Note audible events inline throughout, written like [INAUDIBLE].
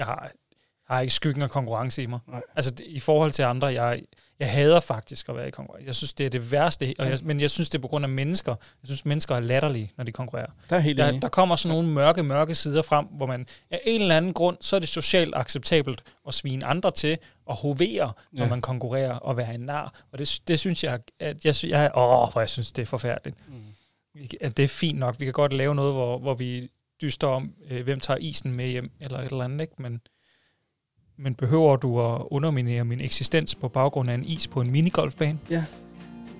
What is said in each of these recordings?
jeg har, har ikke skyggen af konkurrence i mig. Nej. Altså det- i forhold til andre, jeg, jeg hader faktisk at være i konkurrence. Jeg synes, det er det værste, og jeg, men jeg synes, det er på grund af mennesker. Jeg synes, mennesker er latterlige, når de konkurrerer. Der er helt Der, enig. der kommer sådan nogle mørke, mørke sider frem, hvor man af en eller anden grund, så er det socialt acceptabelt at svine andre til og hovere, når Ja. man konkurrerer og være en nar. Og det, det synes jeg, at jeg, jeg, åh, hvor jeg synes, det er forfærdeligt. Mm. At det er fint nok. Vi kan godt lave noget, hvor, hvor vi dyster om, øh, hvem tager isen med hjem, eller et eller andet, ikke? Men, men behøver du at underminere min eksistens på baggrund af en is på en minigolfbane? Ja.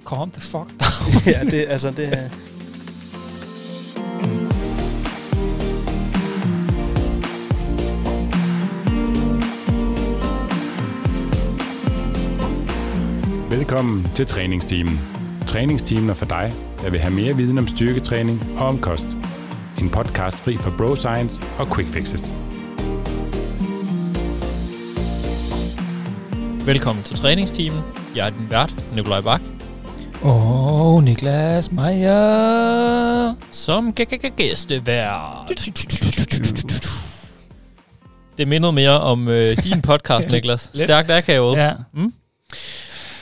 Calm the fuck [LAUGHS] ja, det, altså, det er... Velkommen til træningsteamen. Træningsteamen er for dig, der vil have mere viden om styrketræning og om kost. En podcast fri for bro science og quick fixes. Velkommen til træningsteamen. Jeg er din vært, Nikolaj Bak, oh, Niklas Meyer. som gæstevært. Det mindede mere om øh, din podcast, [LAUGHS] Niklas. Stærkt akavet. Ja.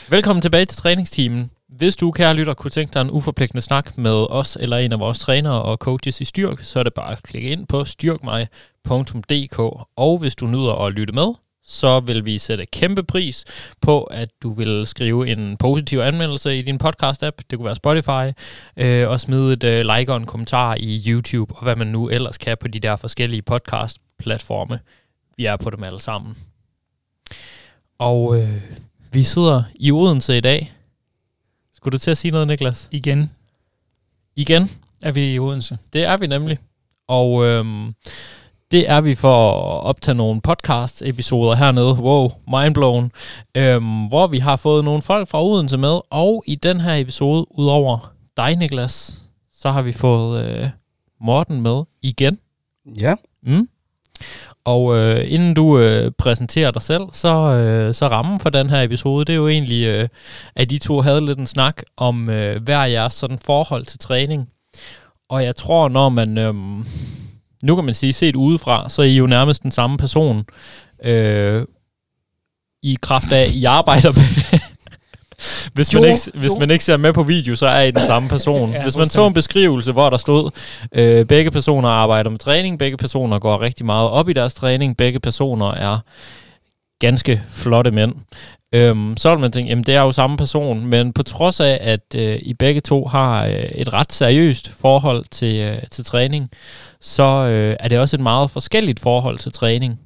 Velkommen tilbage til træningsteamen. Hvis du, kære lytter, kunne tænke dig en uforpligtende snak med os eller en af vores trænere og coaches i Styrk, så er det bare at klikke ind på styrkmig.dk. Og hvis du nyder at lytte med, så vil vi sætte kæmpe pris på, at du vil skrive en positiv anmeldelse i din podcast-app. Det kunne være Spotify. Øh, og smide et øh, like og en kommentar i YouTube, og hvad man nu ellers kan på de der forskellige podcast-platforme. Vi er på dem alle sammen. Og øh, vi sidder i Odense i dag. Skulle du til at sige noget, Niklas? Igen Igen, er vi i Odense. det er vi nemlig. Og øhm, det er vi for at optage nogle podcast-episoder hernede. Wow, mindblown. Øhm, hvor vi har fået nogle folk fra Odense med. Og i den her episode, udover dig, Niklas, så har vi fået øh, Morten med igen. Ja. Mm. Og øh, inden du øh, præsenterer dig selv, så, øh, så rammen for den her episode, det er jo egentlig, øh, at de to havde lidt en snak om øh, hver jeres sådan forhold til træning. Og jeg tror, når man, øh, nu kan man sige, set udefra, så er I jo nærmest den samme person. Øh, I kraft af, I arbejder med... Hvis man, Jo, ikke, hvis jo. man ikke ser med på video, så er I den samme person. [LAUGHS] Ja, Hvis man så en beskrivelse, hvor der stod, øh, begge personer arbejder med træning, begge personer går rigtig meget op i deres træning, begge personer er ganske flotte mænd. Øhm, så vil man tænke, jamen det er jo samme person, men på trods af, at øh, I begge to har øh, et ret seriøst forhold til, øh, til træning, så øh, er det også et meget forskelligt forhold til træning.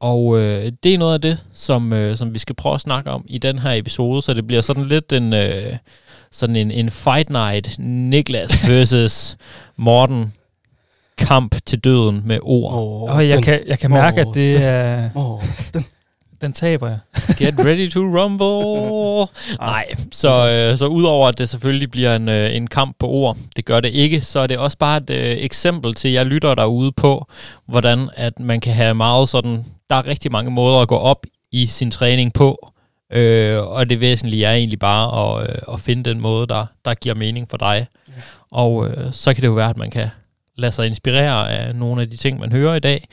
Og øh, det er noget af det, som, øh, som vi skal prøve at snakke om i den her episode, så det bliver sådan lidt en, øh, sådan en, en fight night, Niklas [LAUGHS] versus Morten, kamp til døden med ord. Oh, Og jeg kan, jeg kan mærke, Åh, at det er... Oh, Den taber jeg. [LAUGHS] Get ready to rumble. [LAUGHS] Nej, så, øh, så udover at det selvfølgelig bliver en, øh, en kamp på ord, det gør det ikke, så er det også bare et øh, eksempel til, jer lytter derude på, hvordan at man kan have meget sådan, der er rigtig mange måder at gå op i sin træning på, øh, og det væsentlige er egentlig bare at, øh, at finde den måde, der, der giver mening for dig. Og øh, så kan det jo være, at man kan lade sig inspirere af nogle af de ting, man hører i dag,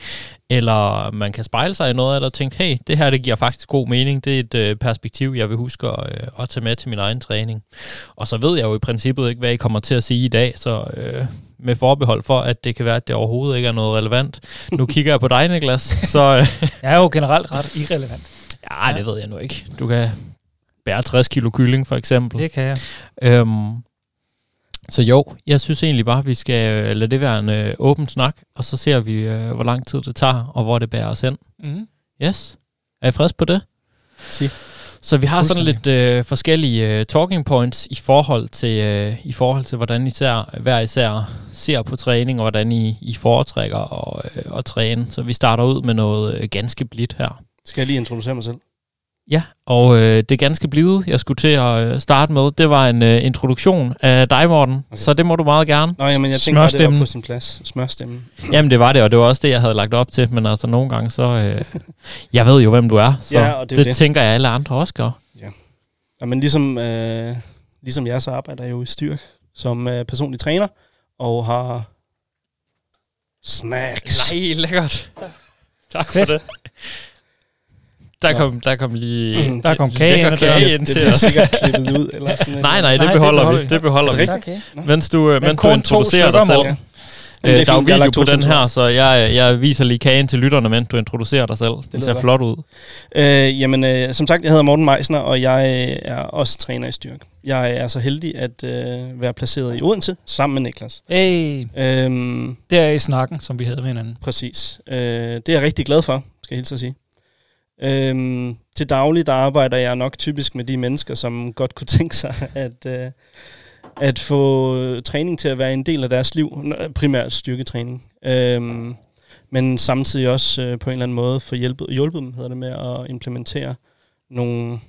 eller man kan spejle sig i noget af det og tænke, hey, det her det giver faktisk god mening, det er et øh, perspektiv, jeg vil huske at, øh, at tage med til min egen træning. Og så ved jeg jo i princippet ikke, hvad I kommer til at sige i dag, så øh, med forbehold for, at det kan være, at det overhovedet ikke er noget relevant. Nu [LAUGHS] kigger jeg på dig, Niklas, så øh, [LAUGHS] Jeg er jo generelt ret irrelevant. ja, det ved jeg nu ikke. Du kan bære 60 kilo kylling, for eksempel. Det kan jeg. Øhm, så jo, jeg synes egentlig bare, at vi skal øh, lade det være en øh, åben snak, og så ser vi, øh, hvor lang tid det tager, og hvor det bærer os hen. Mm. Yes. Er I frisk på det? Sig. Så vi har sådan lidt øh, forskellige øh, talking points i forhold til øh, i forhold til hvordan især hver især ser på træning og hvordan I, I foretrækker og, øh, at træne. Så vi starter ud med noget øh, ganske blidt her. Skal jeg lige introducere mig selv? Ja, og øh, det ganske blide, jeg skulle til at øh, starte med, det var en øh, introduktion af dig, Morten. Okay. Så det må du meget gerne. Nå, jamen, jeg tænker bare, det var på sin plads. Smørstemmen. Jamen, det var det, og det var også det, jeg havde lagt op til. Men altså, nogle gange så... Øh, [LAUGHS] jeg ved jo, hvem du er, så Ja, og det det, det tænker jeg, alle andre også gør. Jamen, ligesom, øh, ligesom jeg, så arbejder jeg jo i Styrk som øh, personlig træner, og har snacks. Nej, lækkert. Tak for Fedt. det. Der kom, der kom lige... Der kom kage ind kage døren. ind det til bliver os. klippet ud. Eller sådan [LAUGHS] Nej, nej, det Nej, det beholder beholder vi. vi. Det beholder Er vi. Okay. Mens du, øh, Men mens du introducerer dig selv. Øh, der er jo video på den her, så jeg, jeg viser lige kagen til lytterne, mens du introducerer dig selv. Den ser flot ud. Øh, jamen, øh, som sagt, jeg hedder Morten Meisner, og jeg øh, er også træner i styrk. Jeg er så heldig at øh, være placeret i Odense sammen med Niklas. Hey, Øhm, det er i snakken, som vi havde med hinanden. præcis. Øh, det er jeg rigtig glad for, skal jeg hilse at sige. Øhm, til daglig, arbejder jeg nok typisk med de mennesker, som godt kunne [LAUGHS] tænke sig at, øh, at få træning til at være en del af deres liv. Primært styrketræning. Øhm, men samtidig også øh, på en eller anden måde få hjulpet, hjulpet dem hedder det, med at implementere nogle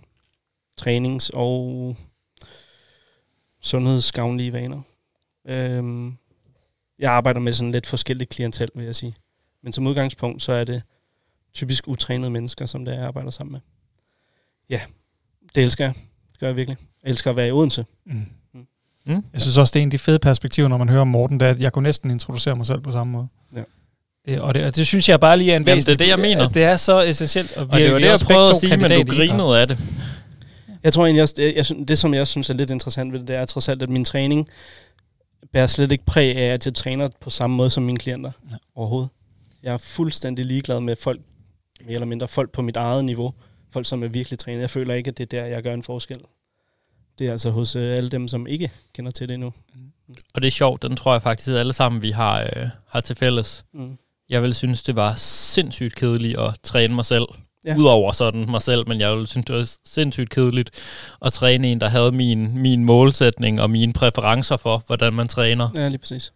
trænings- og sundhedsgavnlige vaner. Øhm, jeg arbejder med sådan lidt forskellige klientel, vil jeg sige. Men som udgangspunkt, så er det typisk utrænede mennesker, som det er, jeg arbejder sammen med. Ja, det elsker jeg. Det gør jeg virkelig. Jeg elsker at være i Odense. Mm. Mm. Jeg synes også, det er en af de fede perspektiver, når man hører om Morten, det er, at jeg kunne næsten introducere mig selv på samme måde. Ja. Det, og, det, og det synes jeg bare lige er en Jamen, væsentlig... det er det, jeg mener. at Det er så essentielt. Og det var det, jeg prøvede at sige, men du grinede af det. Jeg tror egentlig også, det, jeg, synes- det som jeg synes er lidt interessant ved det, det er trods alt, at min træning bærer slet ikke præg af, at jeg træner på samme måde som mine klienter Ja. overhovedet. Jeg er fuldstændig ligeglad med folk, mere eller mindre folk på mit eget niveau. Folk, som er virkelig trænet. Jeg føler ikke, at det er der, jeg gør en forskel. Det er altså hos øh, alle dem, som ikke kender til det endnu. Og det er sjovt, den tror jeg faktisk alle sammen, vi har, øh, har til fælles. Mm. Jeg vil synes, det var sindssygt kedeligt at træne mig selv. Ja. Udover sådan mig selv, men jeg ville synes, det var sindssygt kedeligt at træne en, der havde min, min målsætning og mine præferencer for, hvordan man træner. Ja, lige præcis.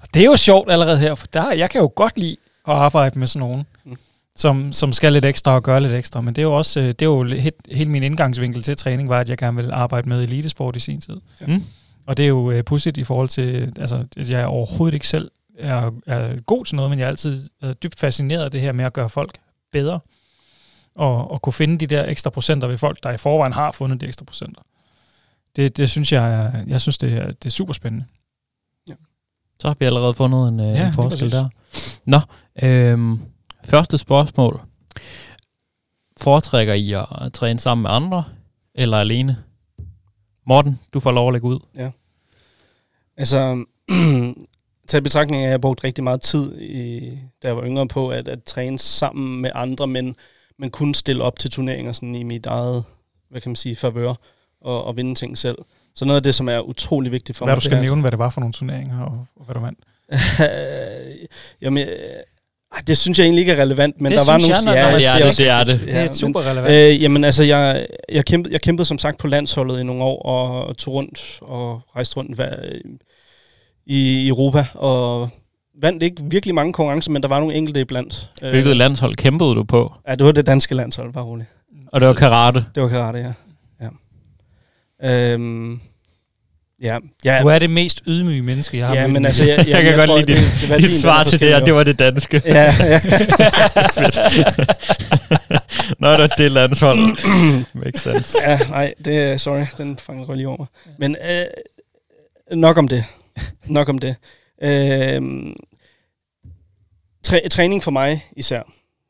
Og det er jo sjovt allerede her, for der, jeg kan jo godt lide at arbejde med sådan nogen, Mm. som, som skal lidt ekstra og gøre lidt ekstra. Men det er jo også øh, det er jo helt, hele min indgangsvinkel til træning, var, at jeg gerne vil arbejde med elitesport i sin tid. Mm. Og det er jo øh, pudsigt i forhold til, altså, at jeg overhovedet ikke selv er, er god til noget, men jeg er altid er dybt fascineret af det her med at gøre folk bedre. Og, og kunne finde de der ekstra procenter ved folk, der i forvejen har fundet de ekstra procenter. Det, det synes jeg, jeg synes, det er, det er super spændende. Så har vi allerede fundet en, øh, Ja, ja, en forskel der. Nå, øhm, første spørgsmål. Foretrækker I at træne sammen med andre, eller alene? Morten, du får lov at lægge ud. Altså, [CLEARS THROAT] til betragtning af, at jeg har brugt rigtig meget tid, i, da jeg var yngre på, at, at træne sammen med andre, men, men kun stille op til turneringer sådan i mit eget, hvad kan man sige, favør, og, og vinde ting selv. Så noget af det, som er utrolig vigtigt for Hvad mig, du skal nævne, hvad det var for nogle turneringer, og, og hvad du vandt. [LAUGHS] Jamen, øh, ej, det synes jeg egentlig ikke er relevant, men Det der var synes nogle... jeg, man det er siger det, også- det er det. Det er super relevant. Øh, jamen altså, jeg, jeg, kæmpede, jeg kæmpede som sagt på landsholdet i nogle år, og, og tog rundt og rejste rundt hver, i Europa, og vandt ikke virkelig mange konkurrencer, men der var nogle enkelte iblandt. Øh, Hvilket landshold kæmpede du på? Ja, det var det danske landshold, bare roligt. Og det var karate. Det var karate, ja. ja. Øhm, ja, ja, Du er det mest ydmyge menneske, jeg har ja men altså, jeg, jeg, [LAUGHS] Jeg kan godt tror, lide det, dit- det, det Dit svar til det her, det var det danske. Ja, [LAUGHS] ja. [LAUGHS] Nå, det var det landshold. Makes sense. ja, nej, det er, sorry, den fangede røg lige over mig. Men øh, nok om det. Nok om det. Øh, træ, træning for mig især.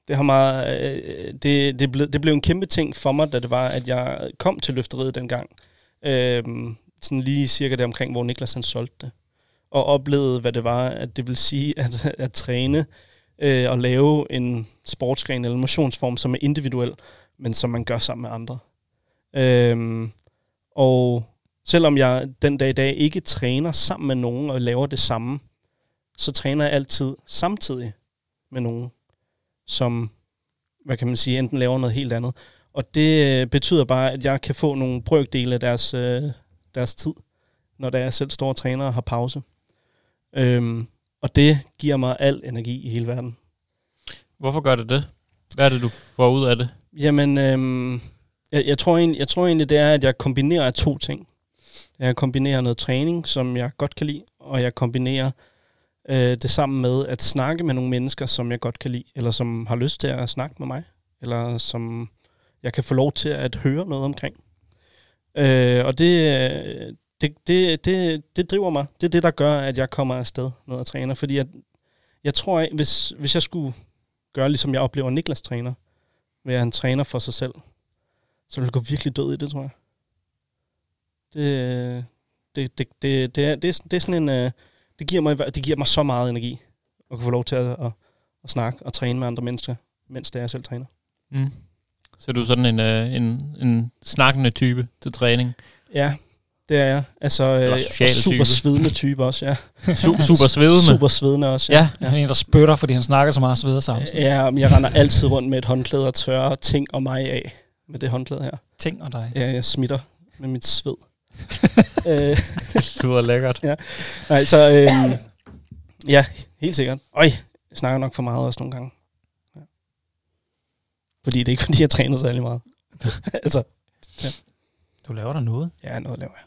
Det, har meget, øh, det, det, blev, det blev en kæmpe ting for mig, da det var, at jeg kom til løfteriet dengang. Øh, sådan lige cirka der omkring, hvor Niklas han solgte det. Og oplevede, hvad det var, at det vil sige [LAUGHS] at, at træne øh, og lave en sportsgren eller motionsform, som er individuel, men som man gør sammen med andre. Øhm, og selvom jeg den dag i dag ikke træner sammen med nogen og laver det samme, så træner jeg altid samtidig med nogen, som, hvad kan man sige, enten laver noget helt andet. Og det øh, betyder bare, at jeg kan få nogle brøkdele af deres, øh, deres tid, når der jeg selv står og træner og har pause. Øhm, og det giver mig al energi i hele verden. Hvorfor gør det det? Hvad er det, du får ud af det? Jamen, øhm, jeg, jeg, tror egentlig, jeg tror egentlig, det er, at jeg kombinerer to ting. Jeg kombinerer noget træning, som jeg godt kan lide, og jeg kombinerer øh, det sammen med at snakke med nogle mennesker, som jeg godt kan lide, eller som har lyst til at snakke med mig, eller som jeg kan få lov til at høre noget omkring. Øh, og det, det, det, det, det driver mig. Det er det, der gør, at jeg kommer afsted, ned og træner, fordi at Jeg tror, at hvis, hvis jeg skulle gøre, ligesom jeg oplever Niklas træner, ved at han træner for sig selv, så ville jeg gå virkelig død i det, tror jeg. Det, det, det, det, det, er, det, er, det er sådan en... Øh, det giver, mig, det giver mig så meget energi at kunne få lov til at, at, at snakke og træne med andre mennesker, mens det er jeg selv træner. Mm. Så er du sådan en, øh, en, en snakkende type til træning. Ja, det er jeg. Altså, øh, og super type. svedende type også, ja. Su- super svedende. Super svedende også, Ja. Ja. Han er en, der spytter, fordi han snakker så meget sveder samtidig. Ja, men jeg render altid rundt med et håndklæde og tørrer ting og mig af med det håndklæde her. Ting og dig. Ja, jeg smitter med mit sved. [LAUGHS] øh, Det lyder lækkert. nej, så øh, ja, helt sikkert. Øj, jeg snakker nok for meget også nogle gange. Ja. Fordi det er ikke, fordi jeg træner særlig meget. [LAUGHS] altså, Du laver der noget. ja, noget laver jeg.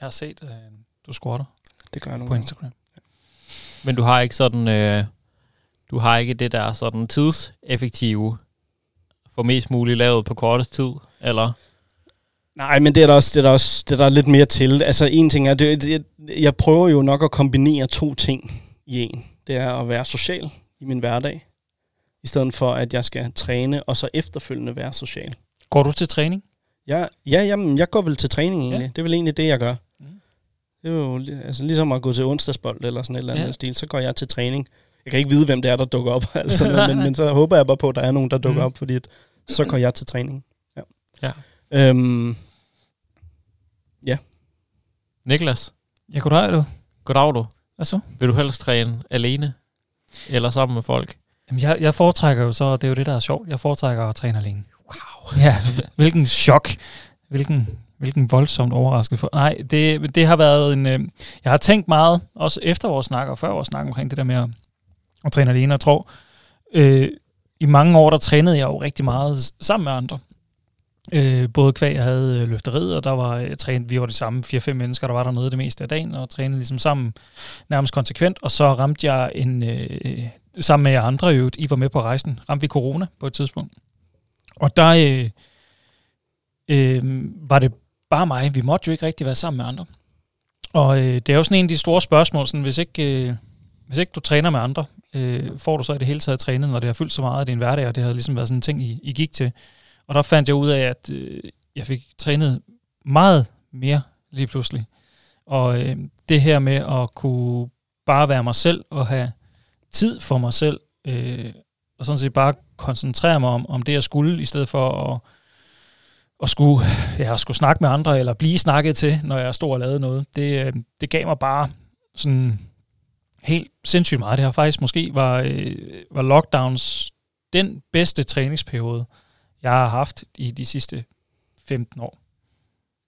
Jeg har set, øh, du squatter Det gør jeg nogle på gange. Instagram. Men du har ikke sådan, øh, du har ikke det der sådan tidseffektive, for mest muligt lavet på kortest tid, eller? Nej, men det er der også, det er der også det er der lidt mere til. Altså en ting er, det, det, jeg prøver jo nok at kombinere to ting i en. Det er at være social i min hverdag, i stedet for at jeg skal træne og så efterfølgende være social. Går du til træning? Ja, ja jamen, jeg går vel til træning egentlig. Ja. Ja. Det er vel egentlig det, jeg gør. Mm. Det er jo altså, ligesom at gå til onsdagsbold eller sådan et eller andet Ja. stil. Så går jeg til træning. Jeg kan ikke vide, hvem det er, der dukker op, [LAUGHS] altså noget, men, men så håber jeg bare på, at der er nogen, der dukker Mm. op, fordi at, så går jeg til træning. Ja. Ja. Øhm, Niklas, Ja, goddag, du. goddag du. Hvad så? Vil du helst træne alene, eller sammen med folk? Jamen, jeg, jeg foretrækker jo så, det er jo det, der er sjovt, jeg foretrækker at træne alene. Wow. Ja, hvilken chok. Hvilken, hvilken voldsomt overraskelse. For, nej, det, det har været en... Øh, jeg har tænkt meget, også efter vores snak og før vores snak omkring det der med at, at træne alene. Jeg tror, øh, i mange år, der trænede jeg jo rigtig meget sammen med andre. Øh, både kvæg, jeg havde øh, løfteriet, og der var jeg trænet, vi var de samme 4-5 mennesker, der var dernede det meste af dagen, og trænede ligesom sammen nærmest konsekvent. Og så ramte jeg en, øh, sammen med jer andre i øvrigt, I var med på rejsen, ramte vi corona på et tidspunkt. Og der øh, øh, var det bare mig. Vi måtte jo ikke rigtig være sammen med andre. Og øh, det er jo sådan en af de store spørgsmål, sådan, hvis, ikke, øh, hvis ikke du træner med andre, øh, får du så i det hele taget trænet, når det har fyldt så meget af din hverdag, og det har ligesom været sådan en ting, I, I gik til. Og der fandt jeg ud af, at øh, jeg fik trænet meget mere lige pludselig. Og øh, det her med at kunne bare være mig selv og have tid for mig selv, øh, og sådan set bare koncentrere mig om, om det, jeg skulle, i stedet for at, at skulle, ja, skulle snakke med andre, eller blive snakket til, når jeg stod og lavede noget. Det, øh, det gav mig bare sådan helt sindssygt meget. Det har faktisk måske var, øh, var lockdowns den bedste træningsperiode, jeg har haft i de sidste 15 år.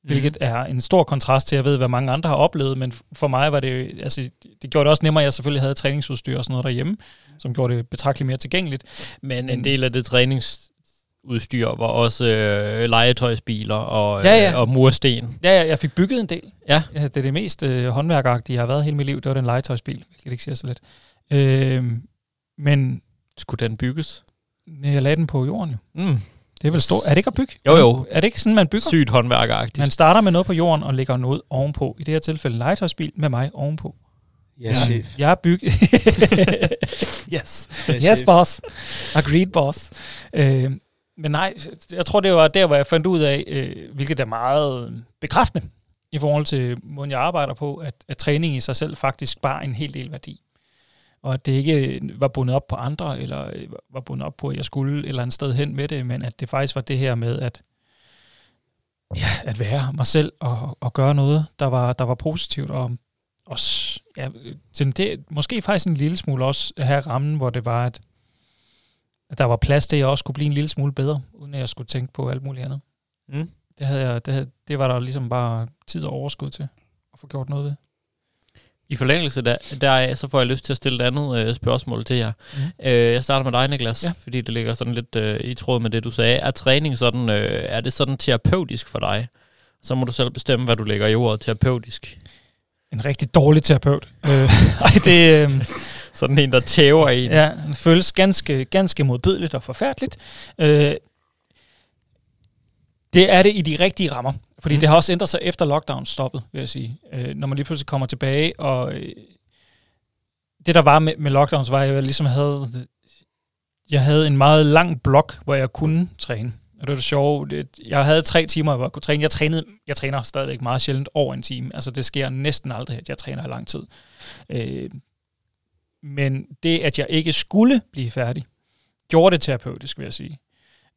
Hvilket er en stor kontrast til, jeg ved, hvad mange andre har oplevet, men for mig var det, altså, det gjorde det også nemmere, at jeg selvfølgelig havde træningsudstyr og sådan noget derhjemme, som gjorde det betragteligt mere tilgængeligt. Men en del af det træningsudstyr var også øh, legetøjsbiler og, Ja, ja. Øh, og mursten. Ja, ja, jeg fik bygget en del. Ja. ja det er det mest øh, håndværkagtige, jeg har været hele mit liv. Det var den legetøjsbil, hvilket ikke siger så lidt. Øh, men Skulle den bygges? jeg lagde den på jorden jo. Mm. Det er vel stort. Er det ikke at bygge? Jo, jo. Er det ikke sådan, man bygger? Sygt håndværkeragtigt. Man starter med noget på jorden og lægger noget ovenpå. I det her tilfælde en legetøjsbil med mig ovenpå. Ja, chef. Jeg er bygget... [LAUGHS] yes. Yes, chef. boss. Agreed, boss. Øh, men nej, jeg tror, det var der, hvor jeg fandt ud af, øh, hvilket er meget bekræftende i forhold til måden, jeg arbejder på, at, at træning i sig selv faktisk bare en hel del værdi. Og at det ikke var bundet op på andre, eller øh, var bundet op på, at jeg skulle et eller andet sted hen med det, men at det faktisk var det her med, at ja, at være mig selv og, og gøre noget, der var, der var positivt, og også, ja, til det, måske faktisk en lille smule også have rammen, hvor det var, at, at der var plads til, at jeg også kunne blive en lille smule bedre, uden at jeg skulle tænke på alt muligt andet. Mm. Det, havde jeg, det, havde, det var der ligesom bare tid og overskud til at få gjort noget ved. I forlængelse der, deraf, så får jeg lyst til at stille et andet øh, spørgsmål til jer. Mm. Øh, jeg starter med dig, Niklas, ja. fordi det ligger sådan lidt øh, i tråd med det, du sagde. Er træning sådan, øh, er det sådan terapeutisk for dig? Så må du selv bestemme, hvad du lægger i ordet terapeutisk. En rigtig dårlig terapeut. øh, [LAUGHS] ej, det, øh, Sådan en, der tæver en. Ja, det føles ganske, ganske modbydeligt og forfærdeligt. Øh, det er det i de rigtige rammer. Fordi mm. Det har også ændret sig efter lockdown stoppet, vil jeg sige. Øh, når man lige pludselig kommer tilbage, og øh, det der var med, med lockdowns, var, at jeg ligesom havde, jeg havde en meget lang blok, hvor jeg kunne træne. Og det var det sjove. Det, jeg havde tre timer, hvor jeg kunne træne. Jeg, trænede, jeg træner stadigvæk meget sjældent over en time. Altså det sker næsten aldrig, at jeg træner i lang tid. Øh, men det, at jeg ikke skulle blive færdig, gjorde det terapeutisk, vil jeg sige.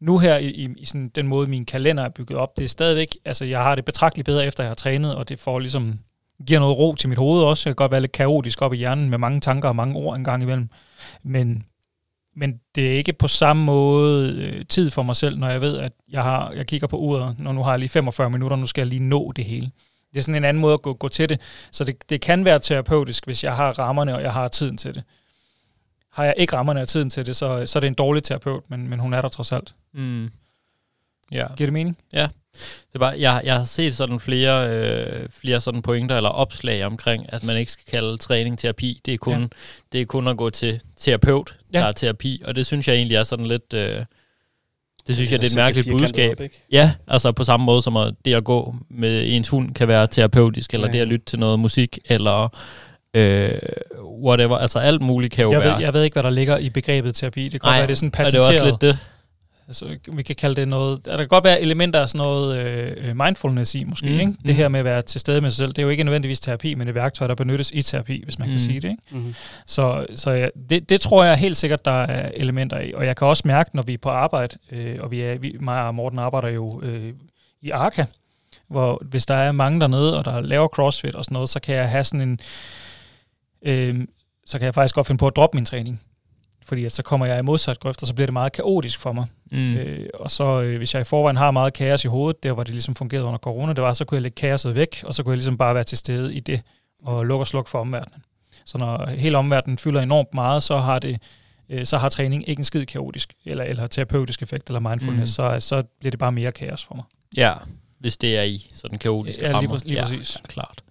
Nu her i, i, i sådan den måde, min kalender er bygget op, det er stadigvæk, altså jeg har det betragteligt bedre, efter jeg har trænet, og det får ligesom, giver noget ro til mit hoved også. Jeg kan godt være lidt kaotisk op i hjernen med mange tanker og mange ord en gang imellem. Men, men det er ikke på samme måde øh, tid for mig selv, når jeg ved, at jeg, har, jeg kigger på uret, når nu har jeg lige 45 minutter, nu skal jeg lige nå det hele. Det er sådan en anden måde at gå, gå til det. Så det, det kan være terapeutisk, hvis jeg har rammerne, og jeg har tiden til det. Har jeg ikke rammerne og tiden til det, så, så er det en dårlig terapeut, men, men hun er der trods alt. Mm. Ja. Giver det mening? Ja. Det var, jeg, jeg har set sådan flere, øh, flere sådan pointer eller opslag omkring, at man ikke skal kalde træning terapi. Det er kun, ja. det er kun at gå til terapeut, ja. der er terapi. Og det synes jeg egentlig er sådan lidt... Øh, det synes jeg, det er et mærkeligt budskab. Op, ja, altså på samme måde som at det at gå med ens hund kan være terapeutisk, eller ja. det at lytte til noget musik, eller øh, whatever. Altså alt muligt kan jo jeg være... Ved, jeg ved ikke, hvad der ligger i begrebet terapi. Det kan godt være, det er sådan patenteret. det er også lidt det. Altså, vi kan kalde det noget... Der kan godt være elementer af sådan noget øh, mindfulness i, måske. Mm, ikke? Det mm. her med at være til stede med sig selv, det er jo ikke nødvendigvis terapi, men et værktøj, der benyttes i terapi, hvis man mm. kan sige det. Ikke? Mm. Så, så ja, det, det tror jeg helt sikkert, der er elementer i. Og jeg kan også mærke, når vi er på arbejde, øh, og vi er, vi, mig og Morten arbejder jo øh, i Arca, hvor hvis der er mange dernede, og der laver crossfit og sådan noget, så kan jeg have sådan en... Øh, så kan jeg faktisk godt finde på at droppe min træning fordi at så kommer jeg i modsat grøft, og så bliver det meget kaotisk for mig. Mm. Øh, og så øh, hvis jeg i forvejen har meget kaos i hovedet, der hvor det ligesom fungerede under corona, det var, så kunne jeg lægge kaoset væk, og så kunne jeg ligesom bare være til stede i det, og lukke og slukke for omverdenen. Så når hele omverdenen fylder enormt meget, så har det øh, så har træning ikke en skid kaotisk, eller, eller terapeutisk effekt, eller mindfulness, mm. så, så bliver det bare mere kaos for mig. Ja, hvis det er i sådan kaotiske ja, rammer. Lige, lige præcis. Ja, klart.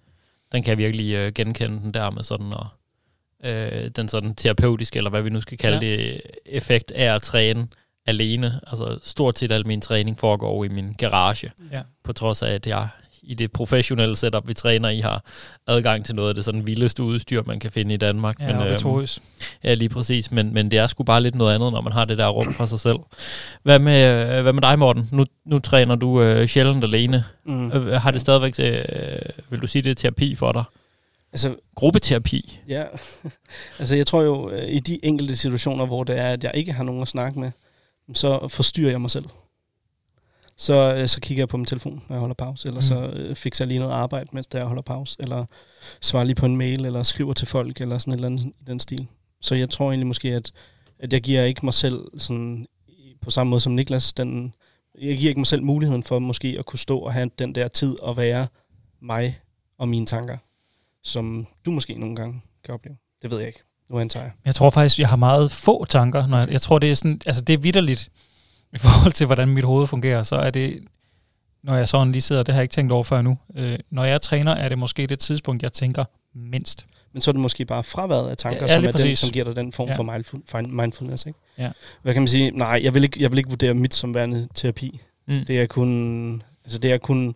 Den kan jeg virkelig øh, genkende den der med sådan at øh, den sådan terapeutiske, eller hvad vi nu skal kalde ja. det, effekt af at træne alene. Altså stort set al min træning foregår i min garage, ja. på trods af, at jeg i det professionelle setup, vi træner i, har adgang til noget af det sådan vildeste udstyr, man kan finde i Danmark. Ja, men, øhm, ja, lige præcis. Men, men det er sgu bare lidt noget andet, når man har det der rum for sig selv. Hvad med, øh, hvad med dig, Morten? Nu, nu træner du øh, sjældent alene. Mm. Øh, har det stadigvæk, øh, vil du sige, det er terapi for dig? Altså, Gruppeterapi? Ja, [LAUGHS] altså jeg tror jo, øh, i de enkelte situationer, hvor det er, at jeg ikke har nogen at snakke med, så forstyrrer jeg mig selv. Så, øh, så kigger jeg på min telefon, når jeg holder pause, eller mm. så øh, fikser jeg lige noget arbejde, mens jeg holder pause, eller svarer lige på en mail, eller skriver til folk, eller sådan et eller andet i den stil. Så jeg tror egentlig måske, at, at jeg giver ikke mig selv sådan, på samme måde som Niklas, den, jeg giver ikke mig selv muligheden for måske at kunne stå og have den der tid og være mig og mine tanker som du måske nogle gange kan opleve. Det ved jeg ikke. Nu antager jeg. Jeg tror faktisk, jeg har meget få tanker. Når jeg, jeg tror, det er sådan, altså det er vidderligt i forhold til, hvordan mit hoved fungerer. Så er det, når jeg sådan lige sidder, det har jeg ikke tænkt over før nu. Øh, når jeg træner, er det måske det tidspunkt, jeg tænker mindst. Men så er det måske bare fraværet af tanker, ja, som er den, som giver dig den form ja. for mindfulness. Ikke? Ja. Hvad kan man sige? Nej, jeg vil ikke, jeg vil ikke vurdere mit som værende terapi. Mm. Det er kun, altså det er kun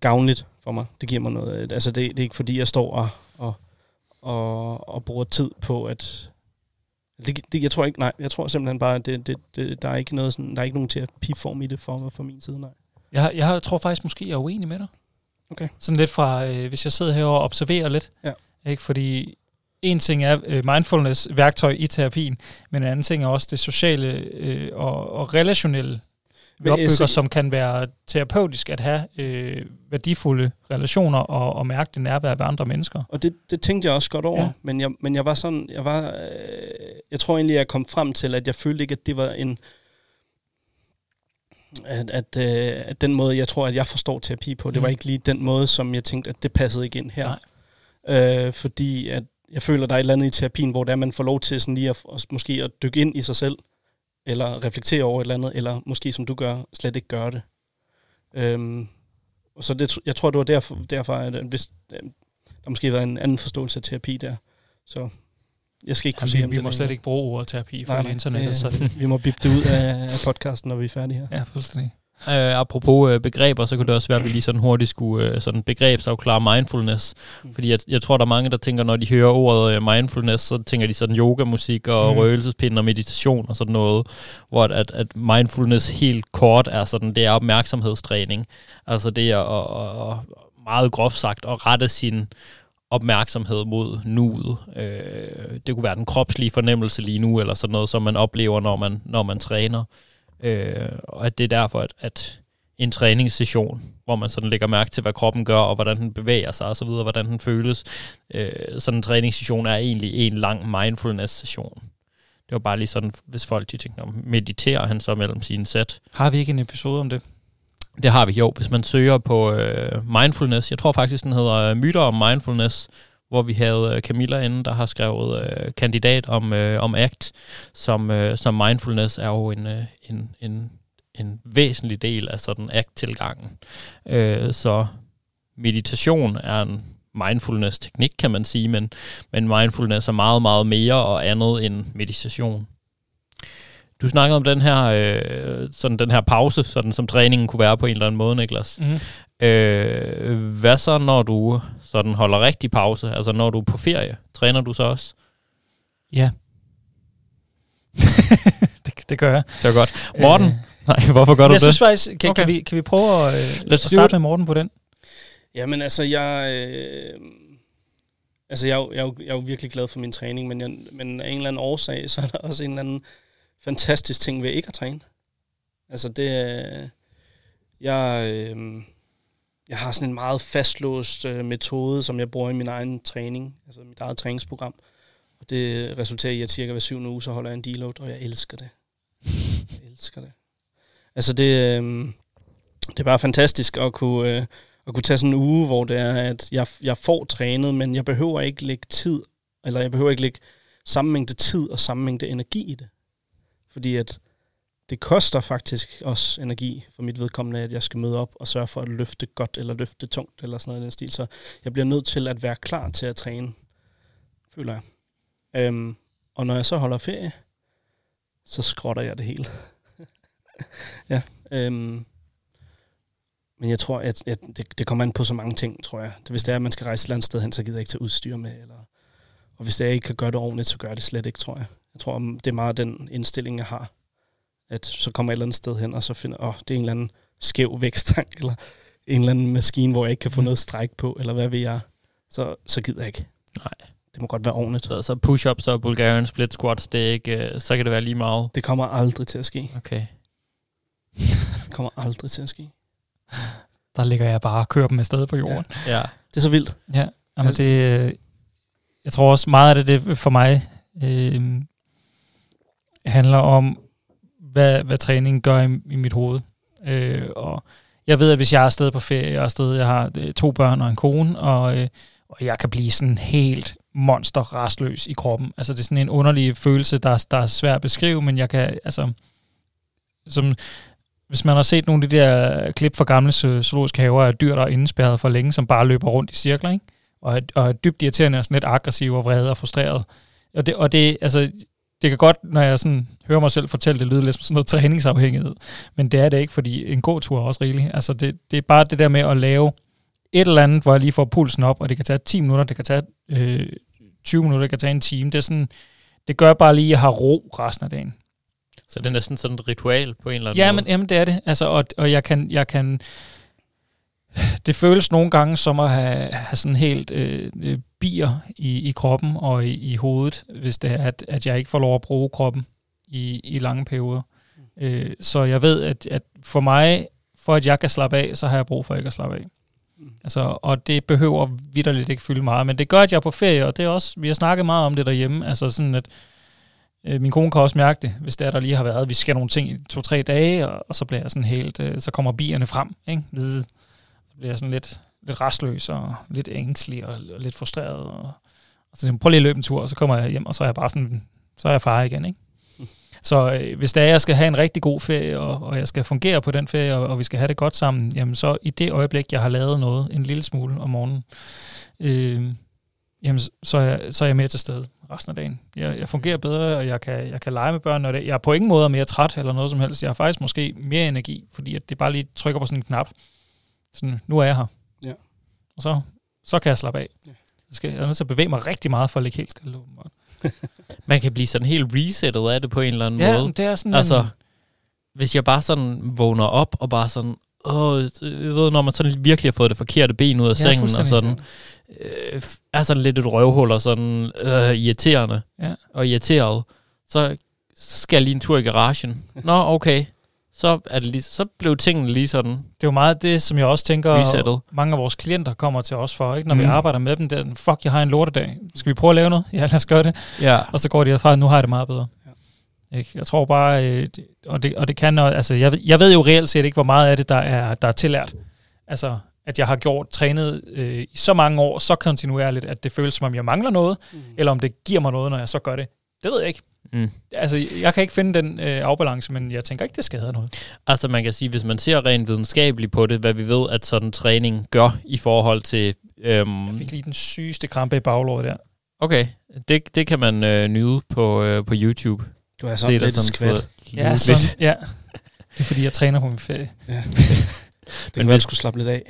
gavnligt for mig. Det giver mig noget. Altså det, det er ikke fordi, jeg står og, og, og, og bruger tid på at... Det, det, jeg tror ikke, nej, jeg tror simpelthen bare, at det, det, det, der er ikke noget sådan, der er ikke nogen terapiform i det for, for min side, nej. Jeg, jeg tror faktisk måske, jeg er uenig med dig. Okay. Sådan lidt fra, øh, hvis jeg sidder her og observerer lidt. Ja. Ikke? Fordi en ting er øh, mindfulness-værktøj i terapien, men en anden ting er også det sociale øh, og, og relationelle vi opbygger, så, som kan være terapeutisk at have øh, værdifulde relationer og, og mærke det nærvær ved andre mennesker. Og det, det tænkte jeg også godt over, ja. men, jeg, men jeg var sådan, jeg var, øh, jeg tror egentlig, jeg kom frem til, at jeg følte ikke, at det var en, at, at, øh, at den måde, jeg tror, at jeg forstår terapi på, det mm. var ikke lige den måde, som jeg tænkte, at det passede ikke ind her. Nej. Øh, fordi at jeg føler, der er et eller andet i terapien, hvor der man får lov til sådan lige at, at, måske at dykke ind i sig selv, eller reflektere over et eller andet, eller måske som du gør, slet ikke gøre det. Øhm, og så det, jeg tror, det var derfor, derfor at hvis, øh, der måske var en anden forståelse af terapi der. Så jeg skal ikke kunne sige, vi, vi må slet ikke bruge ordet terapi for nej, internettet. så vi må bippe det ud af, af podcasten, når vi er færdige her. Ja, fuldstændig. Øh, apropos øh, begreber, så kunne det også være, at vi lige sådan hurtigt skulle øh, sådan begrebsafklare mindfulness. Mm. Fordi jeg, jeg tror, der er mange, der tænker, når de hører ordet øh, mindfulness, så tænker de sådan yogamusik og mm. røgelsespind og meditation og sådan noget. Hvor at, at, at mindfulness helt kort er sådan, det er opmærksomhedstræning. Altså det er at, at, meget groft sagt at rette sin opmærksomhed mod nuet. Øh, det kunne være den kropslige fornemmelse lige nu, eller sådan noget, som man oplever, når man, når man træner. Øh, og at det er derfor, at, at en træningssession, hvor man sådan lægger mærke til, hvad kroppen gør, og hvordan den bevæger sig, og så videre, hvordan den føles. Øh, sådan en træningssession er egentlig en lang mindfulness-session. Det var bare lige sådan, hvis folk de tænker, mediterer han så mellem sine sæt. Har vi ikke en episode om det? Det har vi jo. Hvis man søger på øh, mindfulness, jeg tror faktisk, den hedder øh, Myter om Mindfulness, hvor vi havde øh, Camilla inde, der har skrevet øh, kandidat om, øh, om ACT, som, øh, som mindfulness er jo en, øh, en, en, en væsentlig del af sådan ACT-tilgangen. Øh, så meditation er en mindfulness-teknik, kan man sige, men, men mindfulness er meget, meget mere og andet end meditation. Du snakkede om den her, øh, sådan den her pause, sådan som træningen kunne være på en eller anden måde, Niklas. Mm. Øh, hvad så, når du sådan holder rigtig pause? Altså når du er på ferie, træner du så også? Ja. [LAUGHS] det, det gør jeg. Det er godt. Morten? Øh, nej, hvorfor gør du jeg det? Jeg synes faktisk, kan, okay. kan, vi, kan vi prøve at, øh, at starte med Morten på den? Jamen altså, jeg... Øh, altså, jeg, jeg, jeg er jo virkelig glad for min træning, men, jeg, men af en eller anden årsag, så er der også en eller anden fantastisk ting ved ikke at træne. Altså det, jeg, øh, jeg har sådan en meget fastlåst øh, metode, som jeg bruger i min egen træning, altså mit eget træningsprogram. Og det resulterer i, at cirka hver syvende uge, så holder jeg en deload, og jeg elsker det. Jeg elsker det. Altså det, øh, det er bare fantastisk at kunne, øh, at kunne tage sådan en uge, hvor det er, at jeg, jeg får trænet, men jeg behøver ikke lægge tid, eller jeg behøver ikke lægge samme mængde tid og samme mængde energi i det. Fordi at det koster faktisk også energi for mit vedkommende, at jeg skal møde op og sørge for at løfte godt eller løfte tungt eller sådan noget i den stil. Så jeg bliver nødt til at være klar til at træne, føler jeg. Øhm, og når jeg så holder ferie, så skrotter jeg det hele. [LAUGHS] ja. Øhm, men jeg tror, at, at det, det kommer an på så mange ting, tror jeg. Hvis det er, at man skal rejse et eller andet sted hen, så gider jeg ikke tage udstyr med. Eller, og hvis det er, at jeg ikke kan gøre det ordentligt, så gør jeg det slet ikke, tror jeg. Jeg tror, det er meget den indstilling, jeg har. At så kommer jeg et eller andet sted hen, og så finder, åh, oh, det er en eller anden skæv vækstang, eller en eller anden maskine, hvor jeg ikke kan få mm. noget stræk på, eller hvad ved jeg. Så, så gider jeg ikke. Nej. Det må godt være ordentligt. Så, så push-ups og Bulgarian split squats, det er ikke, øh, så kan det være lige meget? Det kommer aldrig til at ske. Okay. det [LAUGHS] kommer aldrig til at ske. Der ligger jeg bare og kører dem afsted på jorden. Ja. ja. Det er så vildt. Ja, Jamen, altså. det, øh, jeg tror også meget af det, det for mig øh, handler om, hvad, hvad træningen gør i, i mit hoved. Øh, og jeg ved, at hvis jeg er afsted på ferie, jeg er afsted, jeg har øh, to børn og en kone, og, øh, og jeg kan blive sådan helt monster restløs i kroppen. Altså det er sådan en underlig følelse, der, der er svær at beskrive, men jeg kan, altså, som, hvis man har set nogle af de der klip fra gamle zoologiske haver af dyr, der er indespærret for længe, som bare løber rundt i cirkler, ikke? Og, er, og er dybt irriterende og sådan lidt aggressiv og vred og frustreret. Og det, og det, altså, det kan godt, når jeg sådan hører mig selv fortælle det, lyder lidt som sådan noget [LAUGHS] træningsafhængighed. Men det er det ikke, fordi en god tur er også rigeligt. Altså det, det er bare det der med at lave et eller andet, hvor jeg lige får pulsen op, og det kan tage 10 minutter, det kan tage øh, 20 minutter, det kan tage en time. Det, er sådan, det gør bare lige, at jeg har ro resten af dagen. Så det er næsten sådan et ritual på en eller anden ja, måde? Men, jamen det er det. Altså, og, og jeg kan, jeg kan det føles nogle gange som at have, have sådan helt øh, øh, bier i, i kroppen og i, i hovedet, hvis det er, at, at jeg ikke får lov at bruge kroppen i, i lange perioder. Mm. Øh, så jeg ved, at, at for mig, for at jeg kan slappe af, så har jeg brug for ikke at slappe af. Mm. Altså, og det behøver vidderligt ikke fylde meget, men det gør, at jeg er på ferie, og det er også, vi har snakket meget om det derhjemme, altså sådan, at øh, min kone kan også mærke det, hvis det er, der lige har været, vi skal nogle ting i to-tre dage, og, og så bliver jeg sådan helt, øh, så kommer bierne frem, ikke? Bliver jeg sådan lidt, lidt restløs og lidt ængstelig og, og lidt frustreret. Og, og så prøv lige at løbe en tur, og så kommer jeg hjem, og så er jeg bare sådan, så er jeg far igen, ikke? Mm. [LAUGHS] Så øh, hvis det er, at jeg skal have en rigtig god ferie, og, og jeg skal fungere på den ferie, og, og vi skal have det godt sammen, jamen så i det øjeblik, jeg har lavet noget, en lille smule om morgenen, øh, jamen så er, jeg, så er jeg mere til stede. resten af dagen. Jeg, jeg fungerer bedre, og jeg kan, jeg kan lege med børn, og det, jeg er på ingen måde mere træt eller noget som helst. Jeg har faktisk måske mere energi, fordi at det bare lige trykker på sådan en knap. Sådan, nu er jeg her. Ja. Og så, så kan jeg slappe af. Ja. Jeg, skal, jeg er nødt til at bevæge mig rigtig meget for at ligge helt stille. [LAUGHS] Man kan blive sådan helt resettet af det på en eller anden Ja, måde. det er sådan Altså, en, hvis jeg bare sådan vågner op og bare sådan, åh, jeg ved, når man sådan virkelig har fået det forkerte ben ud af Ja, sengen, og sådan, øh, er sådan lidt et røvhul og sådan øh, irriterende Ja. og irriteret, så, så skal jeg lige en tur i garagen. Nå, okay. Så, er det lige, så blev tingene lige sådan det er jo meget det, som jeg også tænker, resettet. mange af vores klienter kommer til os for, ikke? når mm. vi arbejder med dem. Der, fuck, jeg har en lortedag. Skal vi prøve at lave noget? Ja, lad os gøre det. Ja. Og så går de herfra, nu har jeg det meget bedre. Ja. Ikke? Jeg tror bare, øh, det, og, det, og det kan, noget- altså jeg, ved- jeg ved jo reelt set ikke, hvor meget af det, der er, der er tillært. Altså, at jeg har gjort trænet øh, i så mange år, så kontinuerligt, at det føles som om, jeg mangler noget, Mm. eller om det giver mig noget, når jeg så gør det. Det ved jeg ikke. Mm. Altså, jeg kan ikke finde den øh, afbalance, men jeg tænker ikke, det skader noget. Altså man kan sige, hvis man ser rent videnskabeligt på det, hvad vi ved, at sådan træning gør i forhold til... Øhm, Jeg fik lige den sygeste krampe i baglåret der. okay, det, det kan man øh, nyde på, øh, på YouTube. Du er sådan da lidt skvat. så Ja, sådan, ja. Det er fordi, jeg træner på min ferie. Ja. [LAUGHS] det Men kan være, skulle slappe lidt af.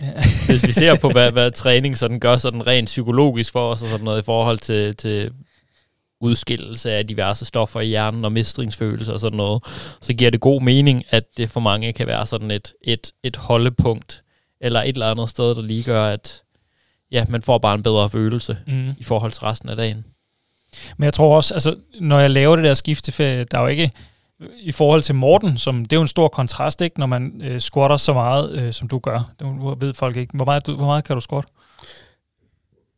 Hvis vi ser på, hvad, hvad træning sådan gør sådan rent psykologisk for os og sådan noget i forhold til, til udskillelse af diverse stoffer i hjernen og mestringsfølelse og sådan noget, så giver det god mening, at det for mange kan være sådan et, et, et holdepunkt eller et eller andet sted, der lige gør, at ja, man får bare en bedre følelse Mm. i forhold til resten af dagen. Men jeg tror også, altså, når jeg laver det der skift til ferie, der er jo ikke, i forhold til Morten, som, det er jo en stor kontrast, ikke, når man øh, squatter så meget, øh, som du gør. Det ved folk ikke. Hvor meget, du, hvor meget kan du squatte?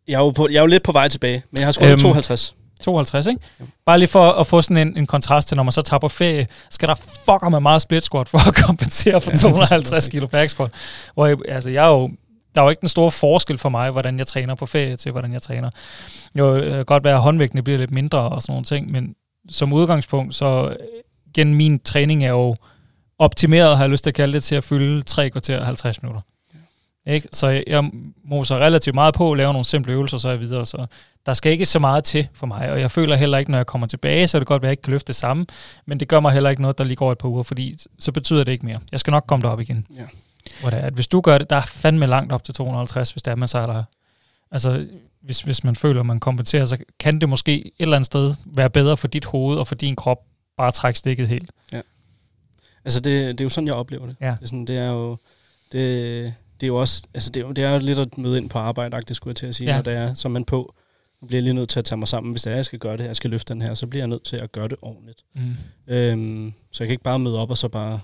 Jeg er jo, på, jeg er jo lidt på vej tilbage, men jeg har øhm, Øhm, 52. 52, ikke? Bare lige for at få sådan en, en kontrast til, når man så tager på ferie, skal der fucker med meget split squat for at [LAUGHS] kompensere for Ja, 250 kilo back squat. Hvor jeg, altså, jeg er jo, der er jo ikke den store forskel for mig, hvordan jeg træner på ferie til, hvordan jeg træner. Jo, øh, kan godt være, at håndvægtene bliver lidt mindre og sådan nogle ting, men som udgangspunkt, så øh, gennem min træning er jo optimeret, har jeg lyst til at kalde det, til at fylde 3 kvarter 50 minutter. Ikke? Så jeg, jeg moser relativt meget på, laver nogle simple øvelser, så jeg videre. Så der skal ikke så meget til for mig, og jeg føler heller ikke, når jeg kommer tilbage, så er det godt, at jeg ikke kan løfte det samme, men det gør mig heller ikke noget, der lige går et par uger, fordi så betyder det ikke mere. Jeg skal nok komme derop igen. Ja. Hvor det er, at hvis du gør det, der er fandme langt op til 250, hvis det er, man så er der. Altså, hvis, hvis man føler, at man kompenserer, så kan det måske et eller andet sted være bedre for dit hoved og for din krop, bare at trække stikket helt. Altså, det, det er jo sådan, jeg oplever det. Ja. Det, er, sådan, det er jo... Det, det er jo også... Altså, det er, jo, det er jo lidt at møde ind på arbejde, det skulle jeg til at sige, Ja. ja. når det er, så man på. Nu bliver jeg lige nødt til at tage mig sammen. Hvis det er, jeg skal gøre det jeg skal løfte den her, så bliver jeg nødt til at gøre det ordentligt. Mm. Øhm, så jeg kan ikke bare møde op og så bare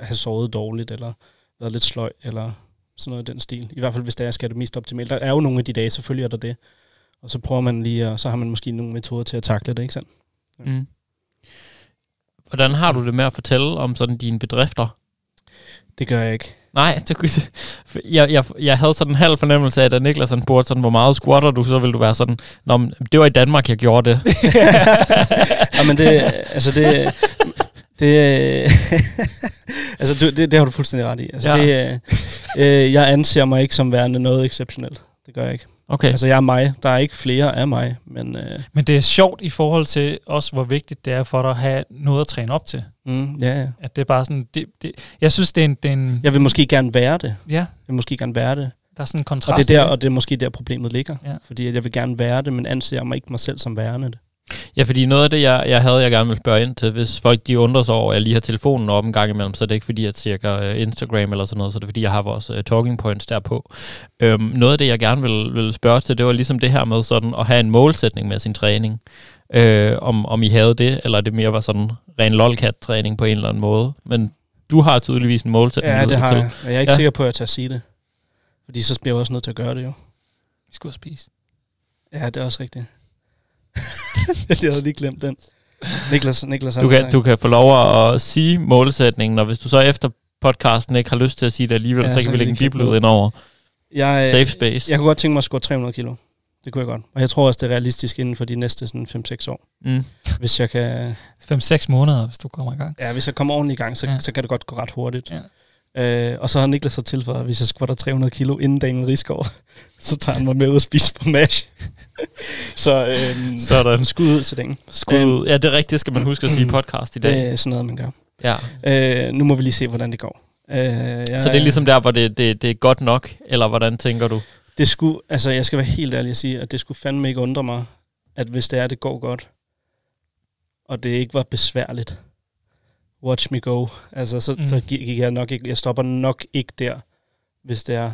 have sovet dårligt, eller været lidt sløj, eller sådan noget i den stil. I hvert fald, hvis det er, jeg skal have det mest optimalt. Der er jo nogle af de dage, selvfølgelig er der det. Og så prøver man lige, og så har man måske nogle metoder til at takle det, ikke sandt? Mm. Hvordan har du det med at fortælle om sådan dine bedrifter? Det gør jeg ikke. Nej, det, kunne- jeg, jeg, jeg havde sådan en halv fornemmelse af, at da Niklas han spurgte sådan, hvor meget squatter du, så ville du være sådan, Nå, men det var i Danmark, jeg gjorde det. [LAUGHS] ja, men det, altså det, det, [LAUGHS] altså det, det, det har du fuldstændig ret i. Altså Ja. ja. det, øh, jeg anser mig ikke som værende noget exceptionelt. Det gør jeg ikke. Okay. Altså jeg er mig. Der er ikke flere af mig, men øh, Men det er sjovt i forhold til også, hvor vigtigt det er for dig at have noget at træne op til. mm, ja, ja. At det er bare sådan, det, det, jeg synes, det er en, det er en Jeg vil måske gerne være det. ja, Jeg vil måske gerne være det. der er sådan en Og kontrast. det, er der, og det er måske der, problemet ligger. Ja. Fordi jeg vil gerne være det, men anser mig ikke mig selv som værende det. Ja, fordi noget af det, jeg, jeg havde, jeg gerne ville spørge ind til, hvis folk de undrer sig over, at jeg lige har telefonen op en gang imellem, så er det ikke fordi, jeg tjekker uh, Instagram eller sådan noget, så er det fordi, jeg har vores uh, talking points derpå. Øhm, noget af det, jeg gerne vil, vil spørge til, det var ligesom det her med sådan at have en målsætning med sin træning. Øh, om, om I havde det, eller det mere var sådan ren lolcat-træning på en eller anden måde. Men du har tydeligvis en målsætning. Ja, det har til. jeg. Og jeg er ikke Ja. sikker på, at jeg tør sige det. Fordi så bliver jeg også nødt til at gøre det jo. Vi og spise. Ja, det er også rigtigt. [LAUGHS] jeg havde lige glemt den. Niklas, Niklas Du kan, du kan få lov at sige målsætningen, og hvis du så efter podcasten ikke har lyst til at sige det alligevel, ja, så så kan vi lægge en bibel ind over. jeg, øh, Safe space. Jeg kunne godt tænke mig at score 300 kilo. Det kunne jeg godt. Og jeg tror også, det er realistisk inden for de næste sådan 5-6 år. Mm. Hvis jeg kan... 5-6 måneder, hvis du kommer i gang. Ja, hvis jeg kommer ordentligt i gang, så, ja. så kan det godt gå ret hurtigt. Ja. Øh, og så har Niklas så tilføjet, at hvis jeg skvatter 300 kilo inden Daniel Rigsgaard, [LAUGHS] så tager han mig med ud og spise på MASH. [LAUGHS] så øh, Sådan. skud ud til den. Skud. Ja, det er rigtigt, skal man huske at sige i [CLEARS THROAT] podcast i dag. Det er sådan noget, man gør. Ja. Øh, nu må vi lige se, hvordan det går. Øh, jeg, Så det er ligesom der, hvor det, det, det er godt nok, eller hvordan tænker du? Det skulle, altså jeg skal være helt ærlig at sige, at det skulle fandme ikke undre mig, at hvis det er, det går godt, og det ikke var besværligt, watch me go. Altså, så, Mm. så gi- gik jeg nok ikke, jeg stopper nok ikke der, hvis det er.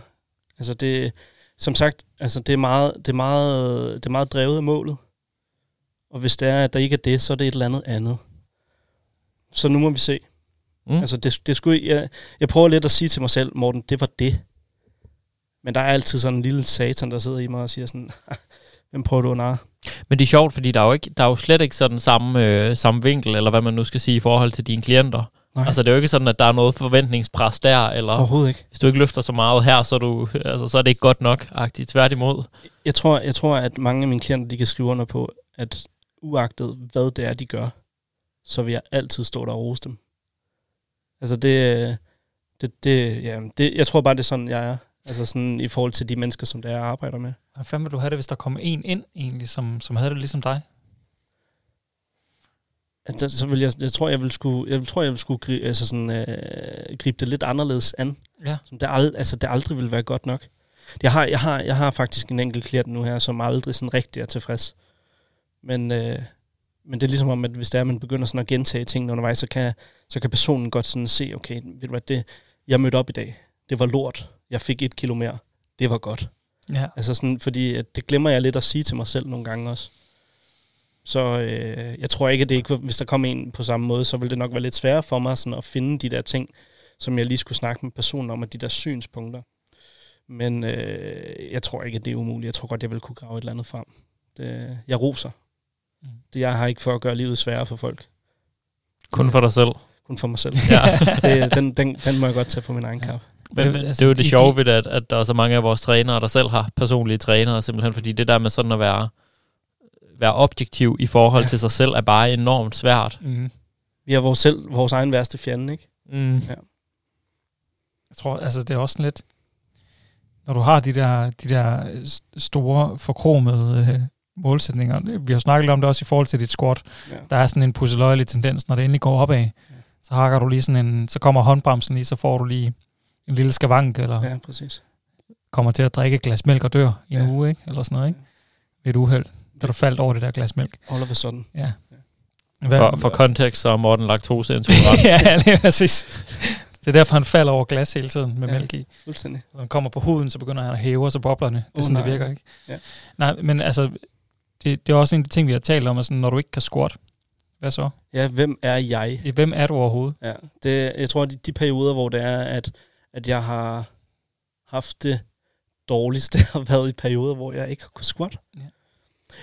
Altså det, som sagt, altså det er meget, det er meget, det er meget drevet af målet. Og hvis det er, at der ikke er det, så er det et eller andet andet. Så nu må vi se. Mm. Altså det, det skulle, jeg, jeg prøver lidt at sige til mig selv, Morten, det var det. Men der er altid sådan en lille satan, der sidder i mig og siger sådan, [LAUGHS] hvem prøver du at narre? Men det er sjovt, fordi der er jo, ikke, der er jo slet ikke sådan samme, øh, samme vinkel, eller hvad man nu skal sige, i forhold til dine klienter. Nej. Altså, det er jo ikke sådan, at der er noget forventningspres der, eller Overhovedet ikke. hvis du ikke løfter så meget her, så er, du, altså, så er det ikke godt nok, agtigt. Tværtimod. Jeg tror, jeg tror, at mange af mine klienter, de kan skrive under på, at uagtet hvad det er, de gør, så vil jeg altid stå der og rose dem. Altså det, det, det, ja, det, jeg tror bare, det er sådan, jeg er. Altså sådan i forhold til de mennesker, som det er, jeg arbejder med. Hvad fanden vil du have det, hvis der kommer en ind, egentlig, som, som havde det ligesom dig? Altså, så vil jeg, jeg tror, jeg vil skulle, jeg tror, jeg vil skulle gribe, altså sådan, øh, gribe det lidt anderledes an. Ja. Som det, ald, altså, det aldrig vil være godt nok. Jeg har, jeg, har, jeg har faktisk en enkelt klient nu her, som aldrig sådan rigtig er tilfreds. Men, øh, men det er ligesom om, at hvis det er, at man begynder sådan at gentage tingene undervejs, så kan, så kan personen godt sådan se, okay, ved du hvad, det, jeg mødte op i dag, det var lort. Jeg fik et kilo mere. Det var godt. Ja. Altså sådan, fordi at det glemmer jeg lidt at sige til mig selv nogle gange også. Så øh, jeg tror ikke, at det ikke, hvis der kom en på samme måde, så ville det nok være lidt sværere for mig sådan at finde de der ting, som jeg lige skulle snakke med personen om, og de der synspunkter. Men øh, jeg tror ikke, at det er umuligt. Jeg tror godt, jeg vil kunne grave et eller andet frem. Det, jeg roser. Mm. Det jeg har ikke for at gøre livet sværere for folk. Kun for dig selv. Kun for mig selv. Ja. [LAUGHS] det, den, den, den må jeg godt tage på min egen Ja. kap. Men, men det er jo det sjove ved det, at, at der er så mange af vores trænere, der selv har personlige trænere, simpelthen fordi det der med sådan at være, være objektiv i forhold Ja. ja. til sig selv, er bare enormt svært. Mm. Vi er vores, selv, vores egen værste fjende, ikke? Mm. Jeg tror, altså det er også sådan lidt, når du har de der, de der store, forkromede øh, målsætninger. Vi har snakket om det også i forhold til dit squat. Ja. Der er sådan en pusseløjelig tendens, når det endelig går opad. Så hakker du lige sådan en, så kommer håndbremsen lige, så får du lige en lille skavank, eller ja. Præcis. kommer til at drikke et glas mælk og dør i en Ja. uge, ikke? eller sådan noget, ikke? Ved et uheld, da du faldt over det der glas mælk. All of a sudden. Ja. For, for kontekst, så er Morten laktoseintolerant. [LAUGHS] ja, det er præcis. Det er derfor, han falder over glas hele tiden med Ja. mælk i. Fuldstændig. Når han kommer på huden, så begynder han at hæve, og så boblerne. Det er Åh, sådan, det nej. virker, ikke? Ja. Nej, men altså, det, det er også en af de ting, vi har talt om, at sådan, når du ikke kan squat, hvad så? Ja, hvem er jeg? Hvem er du overhovedet? Ja, det, jeg tror, at de, de perioder, hvor det er, at, at jeg har haft det dårligste, [LAUGHS] har været i perioder, hvor jeg ikke har kunnet squat. Ja.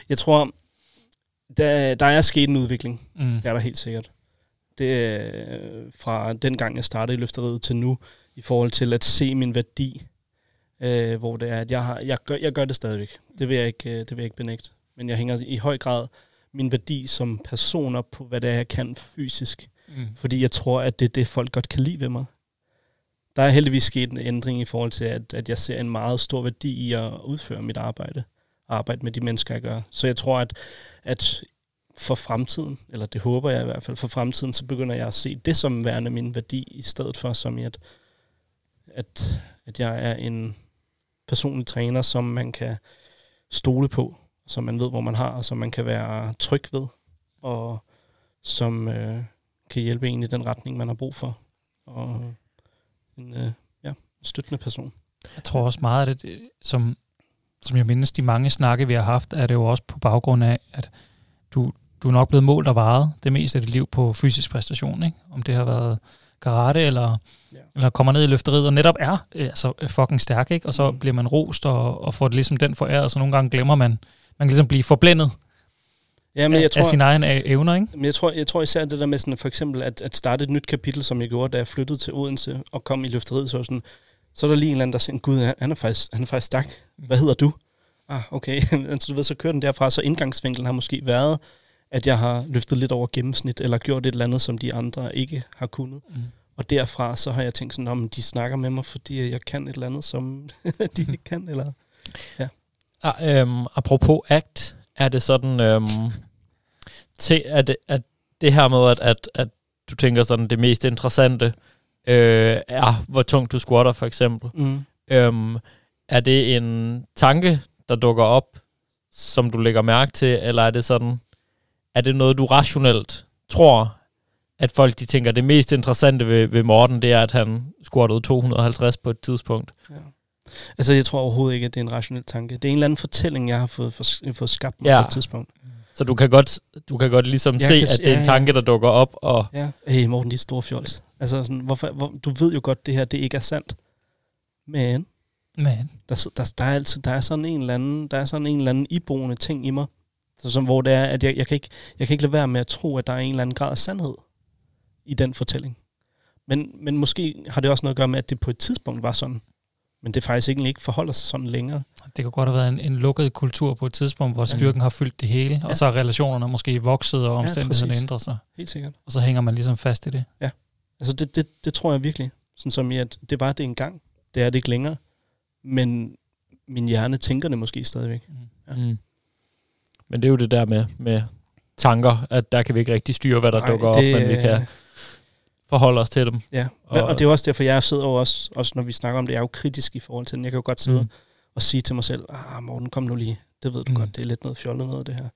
Jeg tror, der, der er sket en udvikling. Mm. Det er der helt sikkert. Det er fra den gang, jeg startede i løfteriet til nu, i forhold til at se min værdi, øh, hvor det er, at jeg, har, jeg, gør, jeg gør det stadigvæk. Det vil, jeg ikke, øh, det vil jeg ikke benægte. Men jeg hænger i høj grad min værdi som person op på, hvad det er, jeg kan fysisk. Mm. Fordi jeg tror, at det er det, folk godt kan lide ved mig. Der er heldigvis sket en ændring i forhold til, at, at jeg ser en meget stor værdi i at udføre mit arbejde. Arbejde med de mennesker, jeg gør. Så jeg tror, at, at for fremtiden, eller det håber jeg i hvert fald, for fremtiden, så begynder jeg at se det som værende min værdi, i stedet for som i, at, at, at jeg er en personlig træner, som man kan stole på, som man ved, hvor man har, og som man kan være tryg ved, og som øh, kan hjælpe en i den retning, man har brug for. Og mhm støttende person. Jeg tror også meget af det, som, som jeg mindes, de mange snakke, vi har haft, er det jo også på baggrund af, at du, du er nok blevet målt og varet det meste af dit liv på fysisk præstation, ikke? Om det har været karate, eller, Ja. eller kommer ned i løfteriet, og netop er øh, altså, fucking stærk, ikke? Og så Mm. bliver man rost, og, og får det ligesom den foræret, så nogle gange glemmer man, man kan ligesom blive forblændet Ja, men af, jeg af tror, sine egne øh, evner, ikke? men jeg tror, jeg tror især det der med sådan, for eksempel at, at starte et nyt kapitel, som jeg gjorde, da jeg flyttede til Odense og kom i løfteriet, så, sådan, så er der lige en eller anden, der siger, gud, han- er faktisk, han er faktisk stærk. Hvad hedder du? Ah, okay. [LAUGHS] så du ved, så kører den derfra, så indgangsvinkelen har måske været, at jeg har løftet lidt over gennemsnit, eller gjort et eller andet, som de andre ikke har kunnet. Mm. Og derfra så har jeg tænkt sådan, om de snakker med mig, fordi jeg kan et eller andet, som [LAUGHS] de ikke kan. Eller Ah, øhm, apropos ACT, er det sådan, øhm, til, at, det, at det her med, at, at, at du tænker sådan, det mest interessante øh, er, hvor tungt du squatter for eksempel. mm. Øhm, er det en tanke, der dukker op, som du lægger mærke til, eller er det sådan, er det noget, du rationelt tror, at folk de tænker, det mest interessante ved, ved Morten, det er, at han squattede 250 på et tidspunkt? Altså, jeg tror overhovedet ikke, at det er en rationel tanke. Det er en eller anden fortælling, jeg har fået, for, fået skabt mig Ja. på et tidspunkt. Så du kan godt, du kan godt ligesom Jeg se, kan at det er ja, en ja. tanke, der dukker op, og Ja. Hey, Morten, de er store fjols. Altså, sådan, hvorfor, hvor, du ved jo godt, det her, det ikke er sandt. Men Men, der, der, der, er altid, der er sådan en eller anden, der er sådan en eller anden iboende ting i mig, så, som, hvor det er, at jeg, jeg, kan ikke, jeg kan ikke lade være med at tro, at der er en eller anden grad af sandhed i den fortælling. Men, men måske har det også noget at gøre med, at det på et tidspunkt var sådan. Men det faktisk egentlig ikke forholder sig sådan længere. det kan godt have været en, en lukket kultur på et tidspunkt, hvor styrken har fyldt det hele, ja. Ja. og så er relationerne måske vokset, og omstændighederne præcis. ændret sig. Helt sikkert. Og så hænger man ligesom fast i det. Altså det, det, det tror jeg virkelig. Sådan som i, at det var det engang. Det er det ikke længere. Men min hjerne tænker det måske stadigvæk. Ja. Mm. Men det er jo det der med, med tanker, at der kan vi ikke rigtig styre, hvad der Nej, dukker op, det, men vi kan forholde os til dem. Ja, Og- og, det er også derfor, jeg sidder jo også, også, når vi snakker om det, jeg er jo kritisk i forhold til den. Jeg kan jo godt sidde Mm. og sige til mig selv, ah Morten, kom nu lige. Det ved du Mm. godt, det er lidt noget fjollet noget, det her.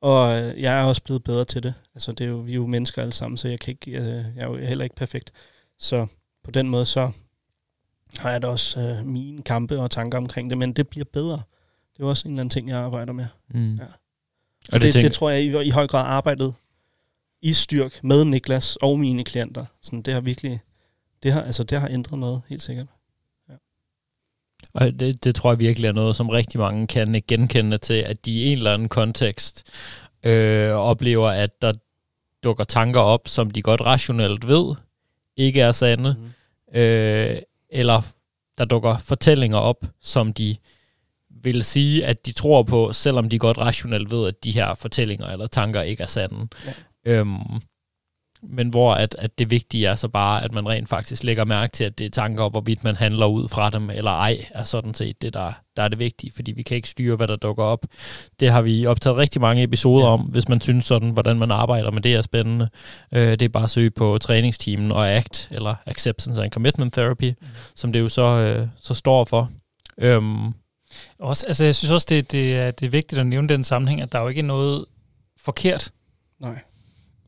Og øh, jeg er også blevet bedre til det. Altså, det er jo, vi er jo mennesker alle sammen, så jeg, kan ikke, øh, jeg er jo heller ikke perfekt. Så på den måde, så har jeg da også øh, mine kampe og tanker omkring det, men det bliver bedre. Det er jo også en eller anden ting, jeg arbejder med. Mm. Ja. Og Og det, det, tænker, det tror jeg i, i høj grad arbejdet i styrk med Niklas og mine klienter. Sådan, det har virkelig, det har, altså, det har ændret noget, helt sikkert. Og det, det tror jeg virkelig er noget, som rigtig mange kan genkende til, at de i en eller anden kontekst øh, oplever, at der dukker tanker op, som de godt rationelt ved, ikke er sande, Mm. øh, eller der dukker fortællinger op, som de vil sige, at de tror på, selvom de godt rationelt ved, at de her fortællinger eller tanker ikke er sande. Øhm, men hvor at, at det vigtige er så bare, at man rent faktisk lægger mærke til, at det er tanker, hvorvidt man handler ud fra dem eller ej, er sådan set det, der, der er det vigtige, fordi vi kan ikke styre, hvad der dukker op. Det har vi optaget rigtig mange episoder Ja. om, hvis man synes sådan, hvordan man arbejder med det er spændende. Øh, det er bare at søge på træningsteamen og ACT, eller Acceptance and Commitment Therapy, mm. som det jo så, øh, så står for. Øhm, Også, altså, jeg synes også, det, det, er, det er vigtigt at nævne den sammenhæng, at der er jo ikke noget forkert Nej.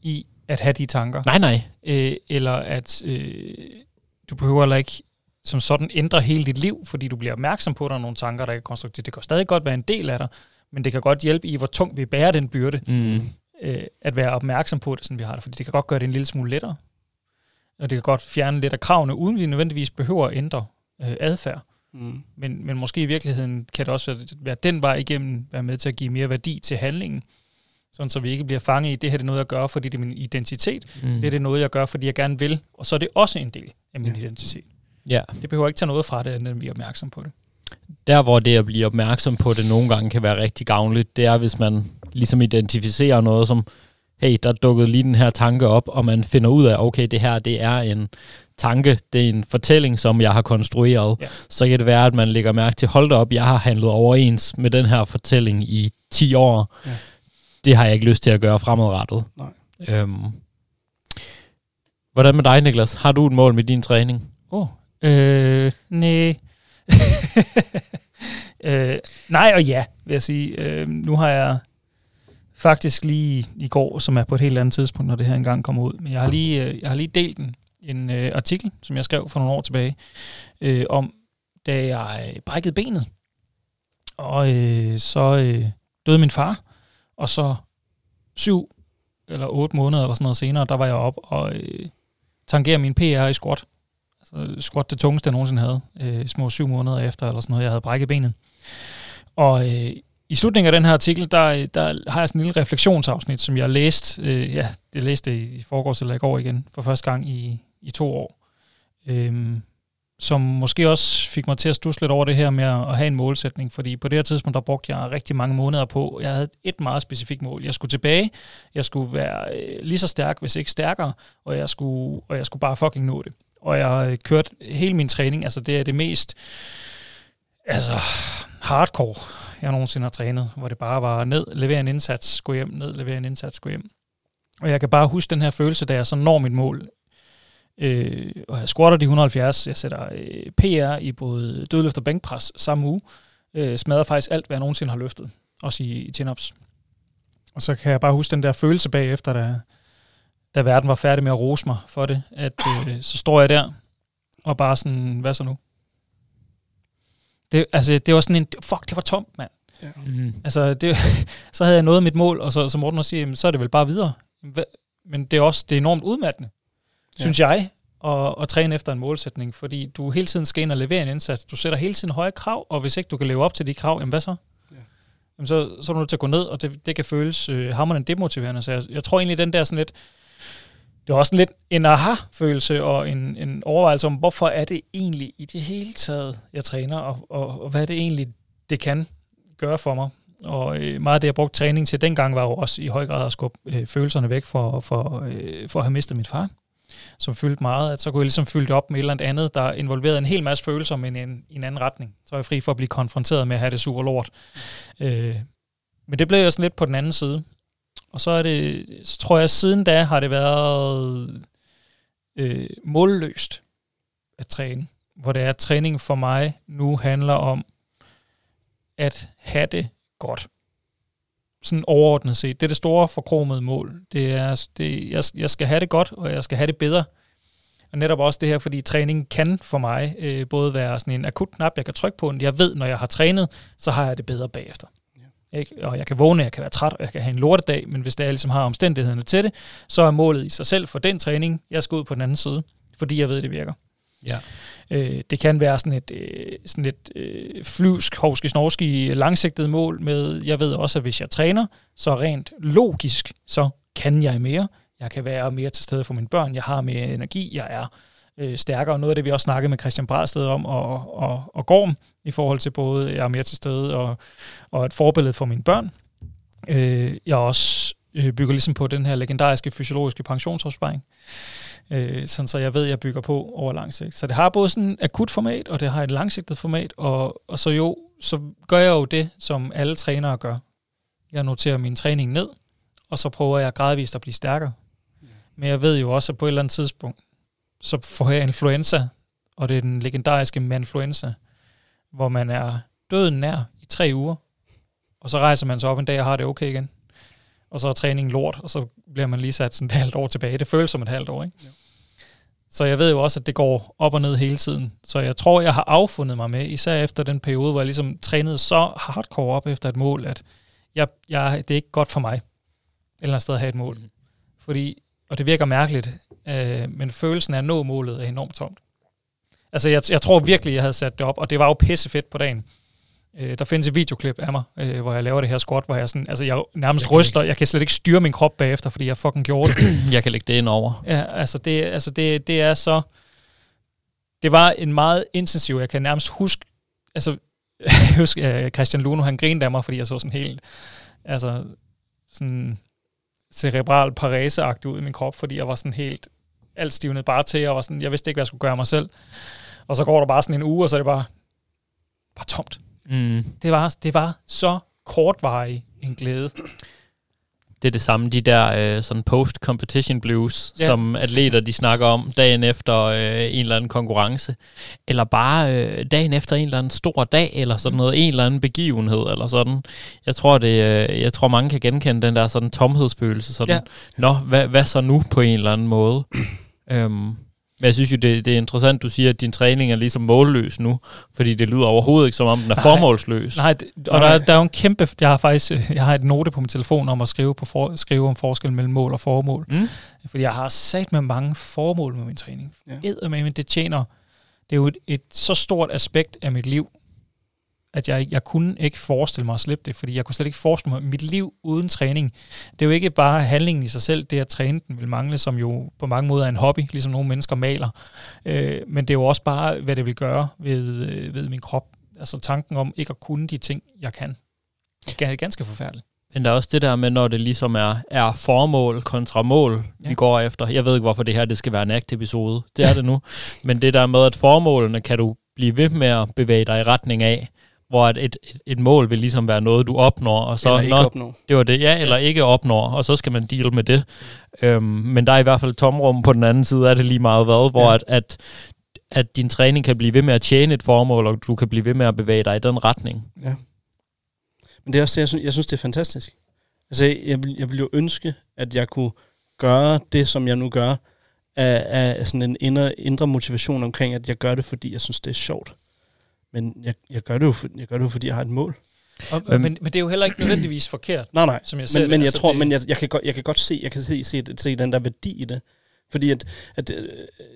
I at have de tanker. nej, nej. Øh, eller at øh, du behøver heller ikke som sådan ændre hele dit liv, fordi du bliver opmærksom på, at der er nogle tanker, der er konstruktive. Det kan stadig godt være en del af dig, men det kan godt hjælpe i, hvor tungt vi bærer den byrde, Mm. øh, at være opmærksom på det, sådan vi har det, fordi det kan godt gøre det en lille smule lettere. Og det kan godt fjerne lidt af kravene, uden vi nødvendigvis behøver at ændre øh, adfærd. Mm. Men, men måske i virkeligheden kan det også være- være den vej igennem, være med til at give mere værdi til handlingen, sådan så vi ikke bliver fanget i, det her det er noget, jeg gør, fordi det er min identitet. Mm. Det her det er noget, jeg gør, fordi jeg gerne vil, og så er det også en del af min Ja. identitet. Ja. Det behøver ikke tage noget fra det, end at vi er opmærksom på det. Der, hvor det at blive opmærksom på det nogle gange kan være rigtig gavnligt, det er, hvis man ligesom identificerer noget som, hey, der dukkede lige den her tanke op, og man finder ud af, okay, det her, det er en tanke, det er en fortælling, som jeg har konstrueret. Ja. Så kan det være, at man lægger mærke til, hold da op, jeg har handlet overens med den her fortælling i 10 år. Ja. Det har jeg ikke lyst til at gøre fremadrettet. Nej. Øhm. Hvordan med dig, Niklas? Har du et mål med din træning? Åh, oh, øh, nej. [LAUGHS] øh, nej og ja, vil jeg sige. Øh, nu har jeg faktisk lige i går, som er på et helt andet tidspunkt, når det her engang kommer ud, men jeg har lige, øh, jeg har lige delt en, en øh, artikel, som jeg skrev for nogle år tilbage, øh, om da jeg brækkede benet. Og øh, så øh, døde min far, og så syv eller otte måneder eller sådan noget senere, der var jeg op og øh, tangerede min PR i squat. Altså øh, squat det tungeste, jeg nogensinde havde. Øh, små syv måneder efter, eller sådan noget, jeg havde brækket benet. Og øh, i slutningen af den her artikel, der, øh, der har jeg sådan en lille refleksionsafsnit, som jeg læste, øh, ja, det læste jeg i forgårs eller i går igen, for første gang i, i to år. Øhm, som måske også fik mig til at stusse lidt over det her med at have en målsætning, fordi på det her tidspunkt, der brugte jeg rigtig mange måneder på. Jeg havde et meget specifikt mål. Jeg skulle tilbage, jeg skulle være øh, lige så stærk, hvis ikke stærkere, og jeg skulle, og jeg skulle bare fucking nå det. Og jeg har øh, kørt hele min træning, altså det er det mest altså, hardcore, jeg nogensinde har trænet, hvor det bare var ned, levere en indsats, gå hjem, ned, levere en indsats, gå hjem. Og jeg kan bare huske den her følelse, da jeg så når mit mål, øh, og jeg squatter de 170, jeg sætter øh, PR i både dødløft og bænkpres samme uge, øh, smadrer faktisk alt, hvad jeg nogensinde har løftet, også i, i chin-ups. Og så kan jeg bare huske den der følelse bagefter, da, da verden var færdig med at rose mig for det, at øh, så står jeg der, og bare sådan, hvad så nu? Det, altså, det var sådan en, fuck, det var tomt, mand. Ja. Mm. Altså, det, [LAUGHS] så havde jeg nået mit mål, og så, som Morten også siger, så er det vel bare videre. Men det er også det er enormt udmattende, ja. synes jeg, at, at træne efter en målsætning, fordi du hele tiden skal ind og levere en indsats. Du sætter hele tiden høje krav, og hvis ikke du kan leve op til de krav, jamen hvad så? Ja. Jamen, så, så er du nødt til at gå ned, og det, det kan føles øh, hammerende demotiverende. Så jeg, jeg tror egentlig, den der sådan lidt, det er også lidt en aha-følelse og en, en overvejelse om, hvorfor er det egentlig i det hele taget, jeg træner, og, og, og hvad er det egentlig, det kan gøre for mig. Og øh, meget af det, jeg brugte træning til dengang, var jo også i høj grad at skubbe øh, følelserne væk for, for, øh, for at have mistet min far, som fyldte meget. At så kunne jeg ligesom fylde det op med et eller andet, der involverede en hel masse følelser, men i en, i en anden retning. Så var jeg fri for at blive konfronteret med at have det super lort. Øh, men det blev jeg sådan lidt på den anden side. Og så er det, så tror jeg, at siden da har det været øh, målløst at træne. Hvor det er, at træning for mig nu handler om at have det godt. Sådan overordnet set. Det er det store forkromede mål. Det er, det, jeg, jeg skal have det godt, og jeg skal have det bedre. Og netop også det her, fordi træning kan for mig øh, både være sådan en akut knap, jeg kan trykke på, jeg ved, når jeg har trænet, så har jeg det bedre bagefter. Ikke? Og jeg kan vågne, jeg kan være træt, og jeg kan have en lortedag, men hvis det er ligesom har omstændighederne til det, så er målet i sig selv for den træning, jeg skal ud på den anden side, fordi jeg ved, det virker. Ja. Øh, det kan være sådan et, øh, sådan et øh, flyvsk, hovske, snorske, langsigtet mål med, jeg ved også, at hvis jeg træner, så rent logisk, så kan jeg mere. Jeg kan være mere til stede for mine børn, jeg har mere energi, jeg er øh, stærkere. Noget af det, vi også snakkede med Christian Bradsted om, og, og, og Gorm, i forhold til både, jeg er mere til stede, og, og et forbillede for mine børn. Øh, jeg også øh, bygger ligesom på den her legendariske fysiologiske pensionsopsparing. Øh, sådan så jeg ved, at jeg bygger på over lang sigt. Så det har både sådan et akut format, og det har et langsigtet format, og, og så jo, så gør jeg jo det, som alle trænere gør. Jeg noterer min træning ned, og så prøver jeg gradvist at blive stærkere. Men jeg ved jo også, at på et eller andet tidspunkt, så får jeg influenza, og det er den legendariske manfluenza, hvor man er døden nær i tre uger, og så rejser man sig op en dag og har det okay igen. Og så er træningen lort, og så bliver man lige sat sådan et halvt år tilbage. Det føles som et halvt år, ikke? Ja. Så jeg ved jo også, at det går op og ned hele tiden. Så jeg tror, jeg har affundet mig med, især efter den periode, hvor jeg ligesom trænede så hardcore op efter et mål, at jeg, jeg, det er ikke godt for mig, et eller andet sted at have et mål. Mm. Fordi, og det virker mærkeligt, øh, men følelsen af at nå målet er enormt tomt. Altså, jeg, jeg tror virkelig, jeg havde sat det op, og det var jo pissefedt på dagen. Øh, der findes et videoklip af mig, øh, hvor jeg laver det her squat, hvor jeg sådan, altså jeg nærmest jeg ryster, jeg kan slet ikke styre min krop bagefter, fordi jeg fucking gjorde det. [CLEARS THROAT] jeg kan lægge det ind over. Ja, altså det, altså det, det er så, det var en meget intensiv, jeg kan nærmest huske, altså [LAUGHS] jeg husker uh, Christian Luno, han grinede af mig, fordi jeg så sådan helt, altså sådan cerebral parese ud i min krop, fordi jeg var sådan helt, alt stivnet bare til, og var sådan, jeg vidste ikke, hvad jeg skulle gøre mig selv. Og så går der bare sådan en uge, og så er det bare, bare tomt. Mm. Det, var, det var så kortvarig en glæde. Det er det samme, de der øh, sådan post-competition blues, ja. som atleter de snakker om dagen efter øh, en eller anden konkurrence, eller bare øh, dagen efter en eller anden stor dag, eller sådan noget, en eller anden begivenhed, eller sådan. Jeg tror, det, øh, jeg tror mange kan genkende den der sådan tomhedsfølelse, sådan, ja. nå, hvad, hvad så nu på en eller anden måde? [CLEARS THROAT] øhm, men jeg synes jo, det, det er interessant, du siger, at din træning er ligesom målløs nu, fordi det lyder overhovedet ikke, som om den er nej, formålsløs. Nej, det, og der, der er jo en kæmpe... Jeg har faktisk jeg har et note på min telefon om at skrive, på for, skrive om forskel mellem mål og formål. Mm. Fordi jeg har sat med mange formål med min træning. Ja. men det tjener... Det er jo et, et så stort aspekt af mit liv. At jeg, jeg kunne ikke forestille mig at slippe det, fordi jeg kunne slet ikke forestille mig mit liv uden træning. Det er jo ikke bare handlingen i sig selv, det at træne den vil mangle, som jo på mange måder er en hobby, ligesom nogle mennesker maler. Øh, men det er jo også bare, hvad det vil gøre ved, øh, ved min krop. Altså tanken om ikke at kunne de ting, jeg kan. Det er ganske forfærdeligt. Men der er også det der med, når det ligesom er, er formål kontra mål, ja. vi går efter. Jeg ved ikke, hvorfor det her det skal være en akt-episode. Det er det nu. [LAUGHS] Men det der med, at formålene kan du blive ved med at bevæge dig i retning af, hvor et, et, et mål vil ligesom være noget, du opnår. Og så, Eller ikke når, opnår. Det var det, ja, eller ikke opnår, og så skal man deal med det. Øhm, men der er i hvert fald tomrum på den anden side af det lige meget hvad, hvor Ja. at, at, at din træning kan blive ved med at tjene et formål, og du kan blive ved med at bevæge dig i den retning. Ja. Men det er også det, jeg synes, jeg synes, det er fantastisk. Altså, jeg vil, jeg vil jo ønske, at jeg kunne gøre det, som jeg nu gør, af, af sådan en indre, indre motivation omkring, at jeg gør det, fordi jeg synes, det er sjovt. Men jeg, jeg, gør, det jo, jeg gør det jo, fordi jeg har et mål. Og, Øhm. men, men det er jo heller ikke nødvendigvis forkert, Nej, nej. som jeg ser Men, det. men jeg Altså, tror, det, men jeg, jeg, kan godt, jeg kan godt se, jeg kan se, se, se den der værdi i det. Fordi at, at øh,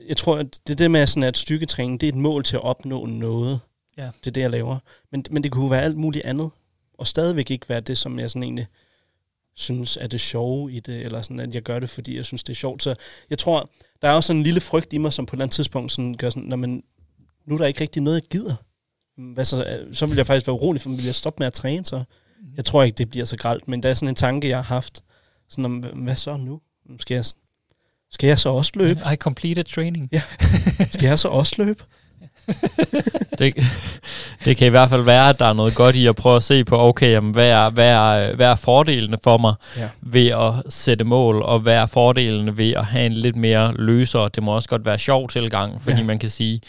jeg tror, at det det med, sådan, at styrketræning, det er et mål til at opnå noget. Ja. Det er det, jeg laver. Men, men det kunne være alt muligt andet. Og stadigvæk ikke være det, som jeg sådan egentlig synes er det sjove i det, eller sådan, at jeg gør det, fordi jeg synes, det er sjovt. Så jeg tror, der er også sådan en lille frygt i mig, som på et eller andet tidspunkt sådan gør sådan, "Nå, men nu er der ikke rigtig noget, jeg gider. Hvad så, Øh, så vil jeg faktisk være urolig, for vil jeg stoppe med at træne, så jeg tror ikke, det bliver så gralt, men der er sådan en tanke, jeg har haft, sådan om, hvad så nu? Skal jeg, skal jeg så også løbe? I completed training. [LAUGHS] Skal jeg så også løbe? [LAUGHS] Det, det kan i hvert fald være, at der er noget godt i at prøve at se på, okay, jamen, hvad, er, hvad, er, hvad er fordelene for mig Ja. ved at sætte mål, og hvad er fordelene ved at have en lidt mere løsere, det må også godt være sjov tilgang, fordi Ja. ja. man kan sige,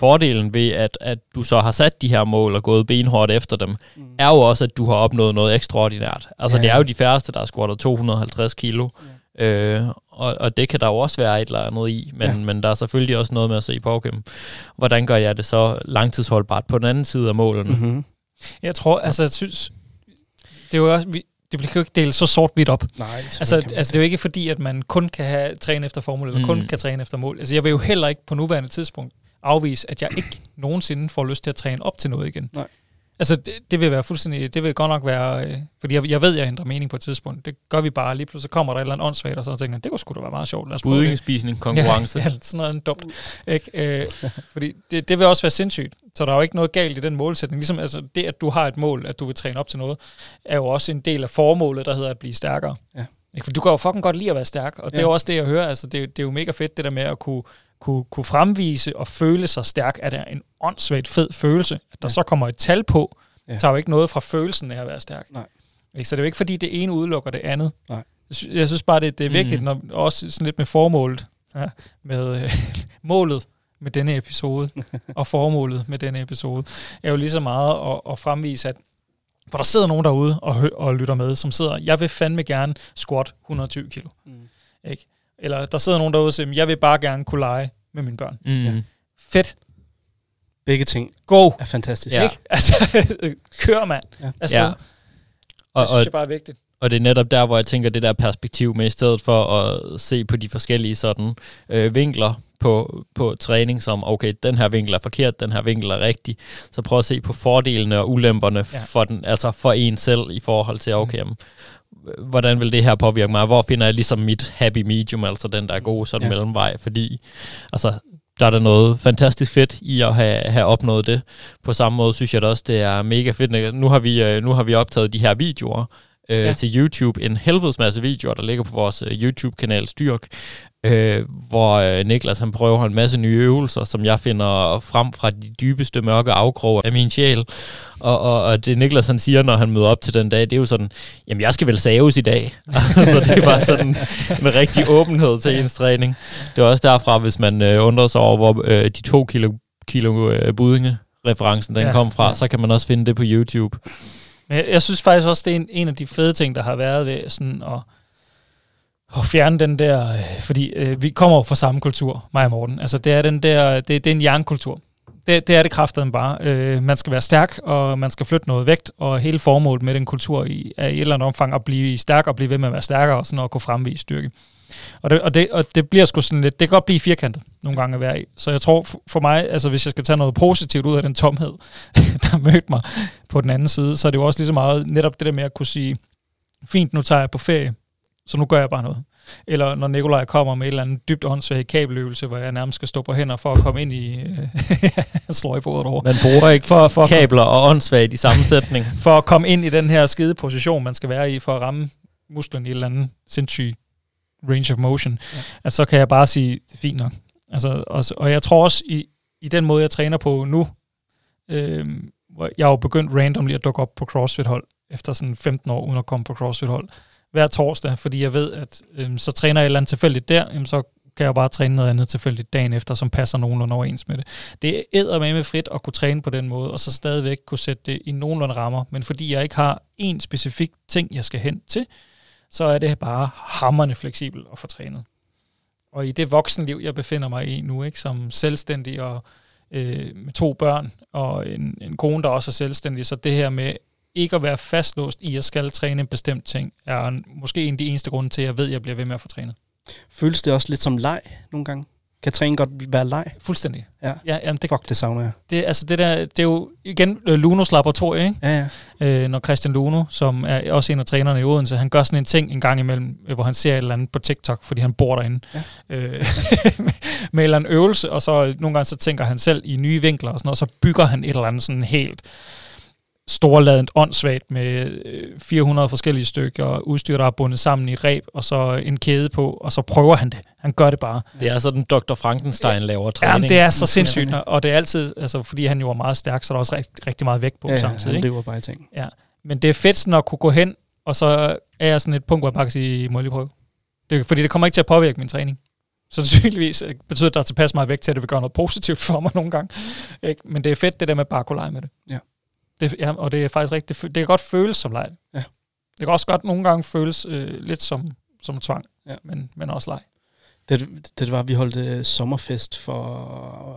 fordelen ved, at, at du så har sat de her mål og gået benhårdt efter dem, Mm. er jo også, at du har opnået noget ekstraordinært. Altså, Ja, ja, det er ja. jo de færreste, der har squattet 250 kilo, øh, og, og det kan der jo også være et eller andet i, men, Ja. men der er selvfølgelig også noget med at se på, okay, hvordan gør jeg det så langtidsholdbart på den anden side af målene? Mm-hmm. Jeg tror, altså, jeg synes, det er jo også, vi, det bliver jo ikke delt så sort-hvidt op. Nej, Altså, altså, det er jo ikke fordi, at man kun kan have, træne efter formel, eller mm. kun kan træne efter mål. Altså, jeg vil jo heller ikke på nuværende tidspunkt afvise, at jeg ikke nogensinde får lyst til at træne op til noget igen. Nej. Altså, det, det vil være fuldstændig, det vil godt nok være, øh, fordi jeg, jeg ved, jeg ændrer mening på et tidspunkt. Det gør vi bare, lige pludselig kommer der et eller andet åndssvagt, og så tænker jeg, det kunne sgu da være meget sjovt. Budingespisning, konkurrence. [LAUGHS] Ja, ja sådan noget dumt. Ikke? Øh, fordi det, det vil også være sindssygt. Så der er jo ikke noget galt i den målsætning. Ligesom altså, det, at du har et mål, at du vil træne op til noget, er jo også en del af formålet, der hedder at blive stærkere. Ja. Ikke? For du kan jo fucking godt lide at være stærk, og det er Ja. jo også det, jeg hører. Altså, det, det er jo mega fedt, det der med at kunne, kunne, kunne fremvise og føle sig stærk, at det er en åndssvagt fed følelse. At der Ja. så kommer et tal på, Ja. ja. tager jo ikke noget fra følelsen af at være stærk. Nej. Ikke? Så det er jo ikke, fordi det ene udelukker det andet. Nej. Jeg sy- Jeg synes bare, det, det er vigtigt, mm. når, også sådan lidt med formålet, ja, med øh, [LAUGHS] målet med denne episode, [LAUGHS] og formålet med denne episode, er jo lige så meget at, at fremvise, at for der sidder nogen derude og, hø- og lytter med, som sidder, jeg vil fandme gerne squat 120 kilo. Mm. Ikke? Eller der sidder nogen derude og siger, jeg vil bare gerne kunne lege med mine børn. Mm. Ja. Fedt. Begge ting Go. er fantastisk. Ja. Ikke? Altså, [LAUGHS] kør mand. Ja. Afsted. Ja. Det Og, synes og, jeg bare er vigtigt. Og det er netop der, hvor jeg tænker det der perspektiv med, i stedet for at se på de forskellige sådan øh, vinkler på, på træning, som okay, den her vinkel er forkert, den her vinkel er rigtig, så prøv at se på fordelene og ulemperne Ja. for, den, altså for en selv i forhold til, okay, jamen, hvordan vil det her påvirke mig? Hvor finder jeg ligesom mit happy medium, altså den, der er god sådan Ja. ja. mellemvej? Fordi altså, der er der noget fantastisk fedt i at have, have opnået det. På samme måde synes jeg da også, det er mega fedt. Nu har vi, øh, nu har vi optaget de her videoer øh, Ja. til YouTube. En helvedes masse videoer, der ligger på vores øh, YouTube-kanal Styrk, øh, hvor øh, Niklas han prøver en masse nye øvelser, som jeg finder frem fra de dybeste mørke afkroge af min sjæl. Og, og, og det Niklas han siger, når han møder op til den dag, det er jo sådan, jamen jeg skal vel saves i dag. [LAUGHS] så det er bare sådan en rigtig åbenhed til ens træning. Det er også derfra, hvis man øh, undrer sig over, hvor øh, de to kilo, kilo øh, budinge referencen den Ja, kom fra, ja. så kan man også finde det på YouTube. Men jeg, jeg synes faktisk også, det er en, en af de fede ting, der har været ved sådan at, at fjerne den der, øh, fordi øh, vi kommer jo fra samme kultur, mig og Morten. Altså det er den der, det, det er en jernkultur det, det er det kraftedeme bare. Øh, man skal være stærk, og man skal flytte noget vægt, og hele formålet med den kultur i, er i et eller andet omfang at blive stærk og blive ved med at være stærkere, og sådan at kunne fremvise styrke. Og det, og, det, og det bliver sgu sådan lidt, det kan godt blive firkantet nogle gange at være i. Så jeg tror for, for mig, altså hvis jeg skal tage noget positivt ud af den tomhed, [LAUGHS] der mødte mig på den anden side, så er det jo også lige så meget netop det der med at kunne sige, fint, nu tager jeg på ferie, så nu gør jeg bare noget. Eller når Nikolaj kommer med et eller andet dybt åndssvagt kabeløvelse, hvor jeg nærmest skal stå på hænder for at komme ind i... Øh, [LAUGHS] slår i bordet over. Man bruger ikke for, for kabler og åndssvagt i samme sætning. [LAUGHS] for at komme ind i den her skide position, man skal være i, for at ramme musklen i et eller andet sindssygt range of motion, ja. at så kan jeg bare sige, det er fint nok. Altså, og, og jeg tror også, i, i den måde, jeg træner på nu, øh, hvor jeg har jo begyndt randomly at dukke op på CrossFit-hold, efter sådan 15 år, uden at komme på CrossFit-hold, hver torsdag, fordi jeg ved, at øhm, så træner jeg et eller andet tilfældigt der, jamen, så kan jeg bare træne noget andet tilfældigt dagen efter, som passer nogenlunde overens med det. Det er æder med med frit at kunne træne på den måde, og så stadigvæk kunne sætte det i nogenlunde rammer, men fordi jeg ikke har en specifik ting, jeg skal hen til, så er det bare hammerne fleksibel at få trænet. Og i det voksenliv, jeg befinder mig i nu, ikke, som selvstændig og øh, med to børn, og en, en kone, der også er selvstændig, så det her med ikke at være fastlåst i, at jeg skal træne en bestemt ting, er måske en af de eneste grunde til, at jeg ved, at jeg bliver ved med at få trænet. Føles det også lidt som leg nogle gange? Kan træning godt være leg? Fuldstændig. Ja. ja jamen det, Fuck, det savner jeg. Det, altså det, der, det er jo igen øh, Lunos laboratorie, ikke? Ja, ja. Øh, når Christian Luno, som er også en af trænerne i Odense, han gør sådan en ting en gang imellem, øh, hvor han ser et eller andet på TikTok, fordi han bor derinde, Ja. øh, [LAUGHS] med, med en eller anden øvelse, og så øh, nogle gange så tænker han selv i nye vinkler og sådan noget, og så bygger han et eller andet sådan helt storladent åndssvagt med øh, 400 forskellige stykker udstyr, der er bundet sammen i et reb, og så en kæde på, og så prøver han det. Han gør det bare. Det er sådan, Dr. Frankenstein laver træning. Jamen, det er så sindssygt, og det er altid, altså, fordi han jo er meget stærk, så er der også rigtig, rigtig meget vægt på ja, ja samtidig. han Ikke? lever bare i ting. Ja. Men det er fedt sådan at kunne gå hen, og så er jeg sådan et punkt, hvor jeg bare kan sige, må jeg lige prøve? Det, fordi det kommer ikke til at påvirke min træning. Så sandsynligvis øh, betyder det, at der er tilpas meget vægt til, at det vil gøre noget positivt for mig nogle gange. Ikke? Men det er fedt, det der med bare at kunne lege med det. Ja. Det ja, og det er faktisk rigtigt. Det, det kan godt føles som leg. Ja. Det kan også godt nogle gange føles øh, lidt som, som tvang, Ja. men, men også leg. Det, det var, vi holdt øh, sommerfest for,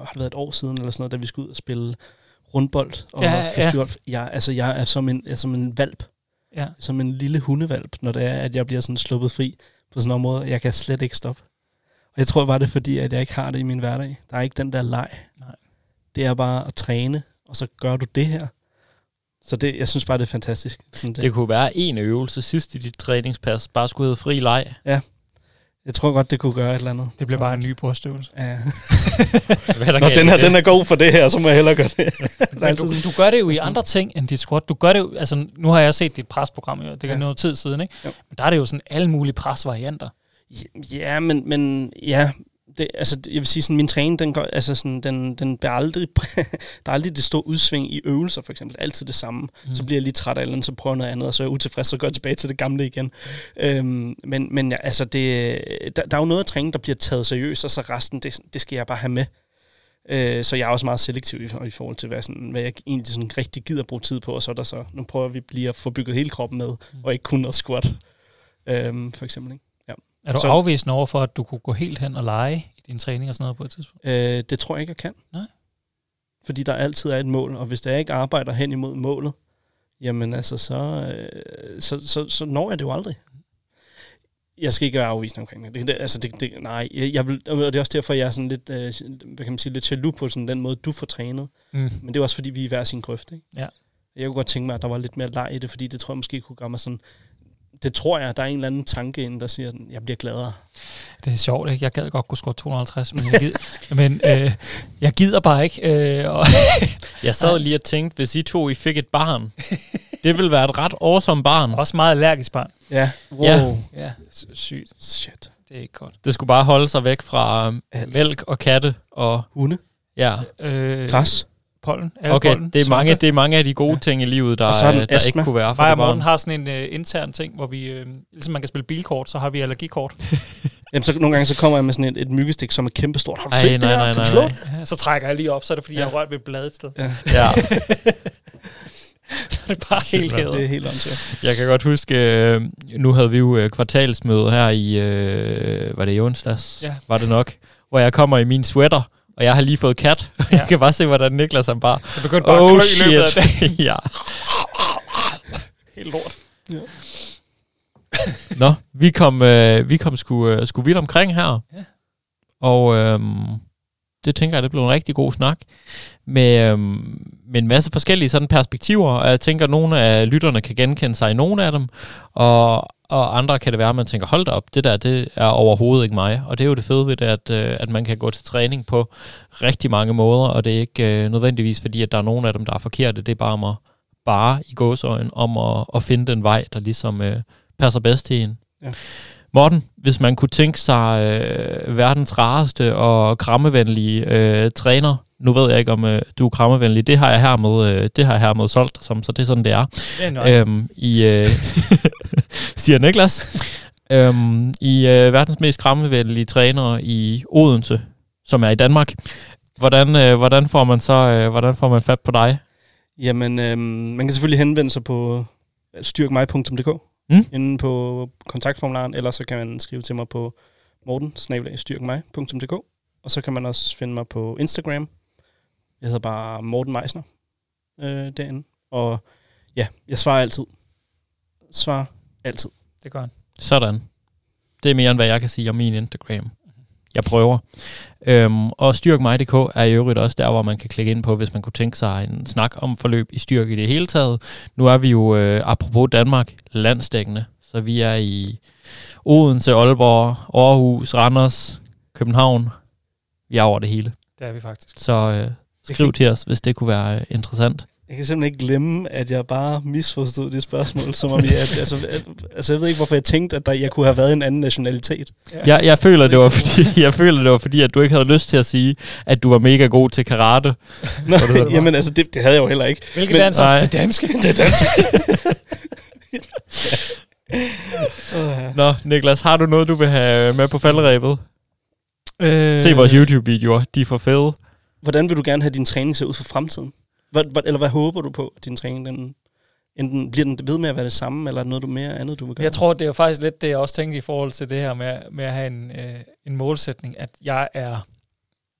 har det været et år siden eller sådan noget, da vi skulle ud og spille rundbold og Ja, ja. festival. Jeg, altså, jeg er som en, er som en valp, Ja. som en lille hundevalp, når det er, at jeg bliver sådan sluppet fri på sådan en område. Jeg kan slet ikke stoppe. Og jeg tror bare, det er fordi, at jeg ikke har det i min hverdag. Der er ikke den der leg. Nej. Det er bare at træne, og så gør du det her. Så det, jeg synes bare, det er fantastisk. Sådan det. Det kunne være en øvelse sidst i dit træningspas, bare skulle hedde fri leg. Jeg tror godt, det kunne gøre et eller andet. Det bliver bare en ny brystøvelse. Ja. [LAUGHS] Hvad der [LAUGHS] Nå, den her, den er god for det her, så må jeg hellere gøre det. [LAUGHS] Men du, du gør det jo i andre ting end dit squat. Du gør det jo, altså nu har jeg set dit presprogram, det er Ja. ja. noget tid siden, ikke? Jo. Men der er det jo sådan alle mulige presvarianter. Ja, men, men ja, det, altså, jeg vil sige, sådan, min træning, den, går, altså, sådan, den, den bliver aldrig, [LAUGHS] der er aldrig det store udsving i øvelser, for eksempel. Altid det samme. Mm. Så bliver jeg lige træt af eller andet, så prøver jeg noget andet, og så er jeg utilfreds, så går jeg tilbage til det gamle igen. Øhm, men men ja, altså, det, der, der er jo noget af træning, der bliver taget seriøst, og så resten, det, det skal jeg bare have med. Øh, så jeg er også meget selektiv i, i forhold til, hvad, sådan, hvad jeg egentlig sådan rigtig gider bruge tid på, og så er der så, nu prøver vi lige at få bygget hele kroppen med, mm. og ikke kun noget squat, øhm, for eksempel. Ikke? Er du Så- afvisende over for, at du kunne gå helt hen og lege i din træning og sådan noget på et tidspunkt? Øh, det tror jeg ikke, jeg kan. Nej. Fordi der altid er et mål, og hvis jeg ikke arbejder hen imod målet, jamen altså, så, øh, så, så, så når jeg det jo aldrig. Jeg skal ikke være afvisende omkring det. det, det altså, det, det nej, jeg, jeg vil, og det er også derfor, jeg er sådan lidt, øh, hvad kan man sige, lidt jaloux på sådan den måde, du får trænet. Mm. Men det er også fordi, vi er hver sin grøft, ikke? Ja. Jeg kunne godt tænke mig, at der var lidt mere leg i det, fordi det tror jeg måske kunne gøre mig sådan... Det tror jeg, der er en eller anden tanke inde, der siger, at jeg bliver gladere. Det er sjovt, ikke? Jeg gad godt kunne score 250, men jeg gider, [LAUGHS] men, øh, jeg gider bare ikke. Øh, og [LAUGHS] Jeg sad lige og tænkte, hvis I to I fik et barn, det ville være et ret awesome barn. også meget allergisk barn. Ja. Wow. Ja. Ja, sygt. Shit. Det er ikke godt. Det skulle bare holde sig væk fra Alt. mælk og katte og Hunde. ja. Øh, Græs. Pollen. Okay, pollen, det er, mange, det er mange af de gode ting i livet, der, er øh, der astma. ikke kunne være for Mig og det. Morten har sådan en øh, intern ting, hvor vi, øh, ligesom man kan spille bilkort, så har vi allergikort. [LAUGHS] Jamen, så nogle gange så kommer jeg med sådan et, et myggestik, som er kæmpestort. Har du Ej, set det nej, her? nej, Kan du nej, slå nej. det? Ja, så trækker jeg lige op, så er det fordi, ja. jeg har rørt ved et blad et sted. Ja, [LAUGHS] Ja. Så er det bare helt det er hævet. helt åndssvagt. Jeg kan godt huske, nu havde vi jo kvartalsmøde her i, var det i onsdags? Ja. Var det nok? Hvor jeg kommer i min sweater, og jeg har lige fået kat. [LAUGHS] Ja. Ja. jeg kan bare se, hvordan Niklas han bare... Jeg begyndte bare Oh at klø i løbet af dagen. shit. [LAUGHS] ja. Helt lort. [LAUGHS] Nå, vi kom, øh, vi kom sgu, øh, sgu vidt omkring her. Ja. Og øh, det tænker jeg, det blev en rigtig god snak. Med, øh, med en masse forskellige sådan perspektiver, og jeg tænker, at nogle af lytterne kan genkende sig i nogle af dem, og, og andre kan det være, at man tænker, hold da op, det der, det er overhovedet ikke mig. Og det er jo det fede ved det, at, øh, at man kan gå til træning på rigtig mange måder, og det er ikke øh, nødvendigvis fordi, at der er nogen af dem, der er forkerte. Det er bare om at, bare i gåsøjen, om at, at finde den vej, der ligesom øh, passer bedst til en. Ja. Morten, hvis man kunne tænke sig øh, verdens rareste og krammevenlige øh, træner, nu ved jeg ikke, om øh, du er krammevenlig, det har jeg hermed, øh, det har jeg hermed solgt som, så det er sådan, det er. Det er Øhm, I, øh, [LAUGHS] siger Niklas, øhm, i øh, verdens mest krammevenlige træner i Odense, som er i Danmark. Hvordan, øh, hvordan får man så øh, hvordan får man fat på dig? Jamen, øhm, man kan selvfølgelig henvende sig på styrkmig.dk Mm. inde på kontaktformularen, eller så kan man skrive til mig på morten styrkmig.dk og så kan man også finde mig på Instagram. Jeg hedder bare Morten Meisner øh, derinde. Og ja, jeg svarer altid. Svarer altid. Det gør han. Sådan. Det er mere end hvad jeg kan sige om min Instagram. Jeg prøver. Øhm, og styrkmig.dk er i øvrigt også der, hvor man kan klikke ind på, hvis man kunne tænke sig en snak om forløb i styrke i det hele taget. Nu er vi jo, øh, apropos Danmark, landsdækkende. Så vi er i Odense, Aalborg, Aarhus, Randers, København. Vi er over det hele. Det er vi faktisk. Så øh, skriv til os, hvis det kunne være øh, interessant. Jeg kan simpelthen ikke glemme, at jeg bare misforstod det spørgsmål, som om jeg, altså, at, altså, jeg ved ikke, hvorfor jeg tænkte, at der, jeg kunne have været en anden nationalitet. Jeg, jeg, føler, det var fordi, [LAUGHS] jeg føler, det var fordi, at du ikke havde lyst til at sige, at du var mega god til karate. [LAUGHS] Nå, det jamen altså, det, det havde jeg jo heller ikke. Hvilket Men- land så? Nej. Det danske. Det er dansk. [LAUGHS] Åh, Nå, Niklas, har du noget, du vil have med på falderæbet? Øh, Se vores YouTube-videoer, de er for fede. Hvordan vil du gerne have din træning se ud for fremtiden? Hvad, hvad, eller hvad håber du på, at din træning den, enten bliver den ved med at være det samme, eller er noget du mere andet, du vil gøre? Jeg tror, det er jo faktisk lidt det, jeg også tænkte i forhold til det her med, med at have en, øh, en målsætning, at jeg er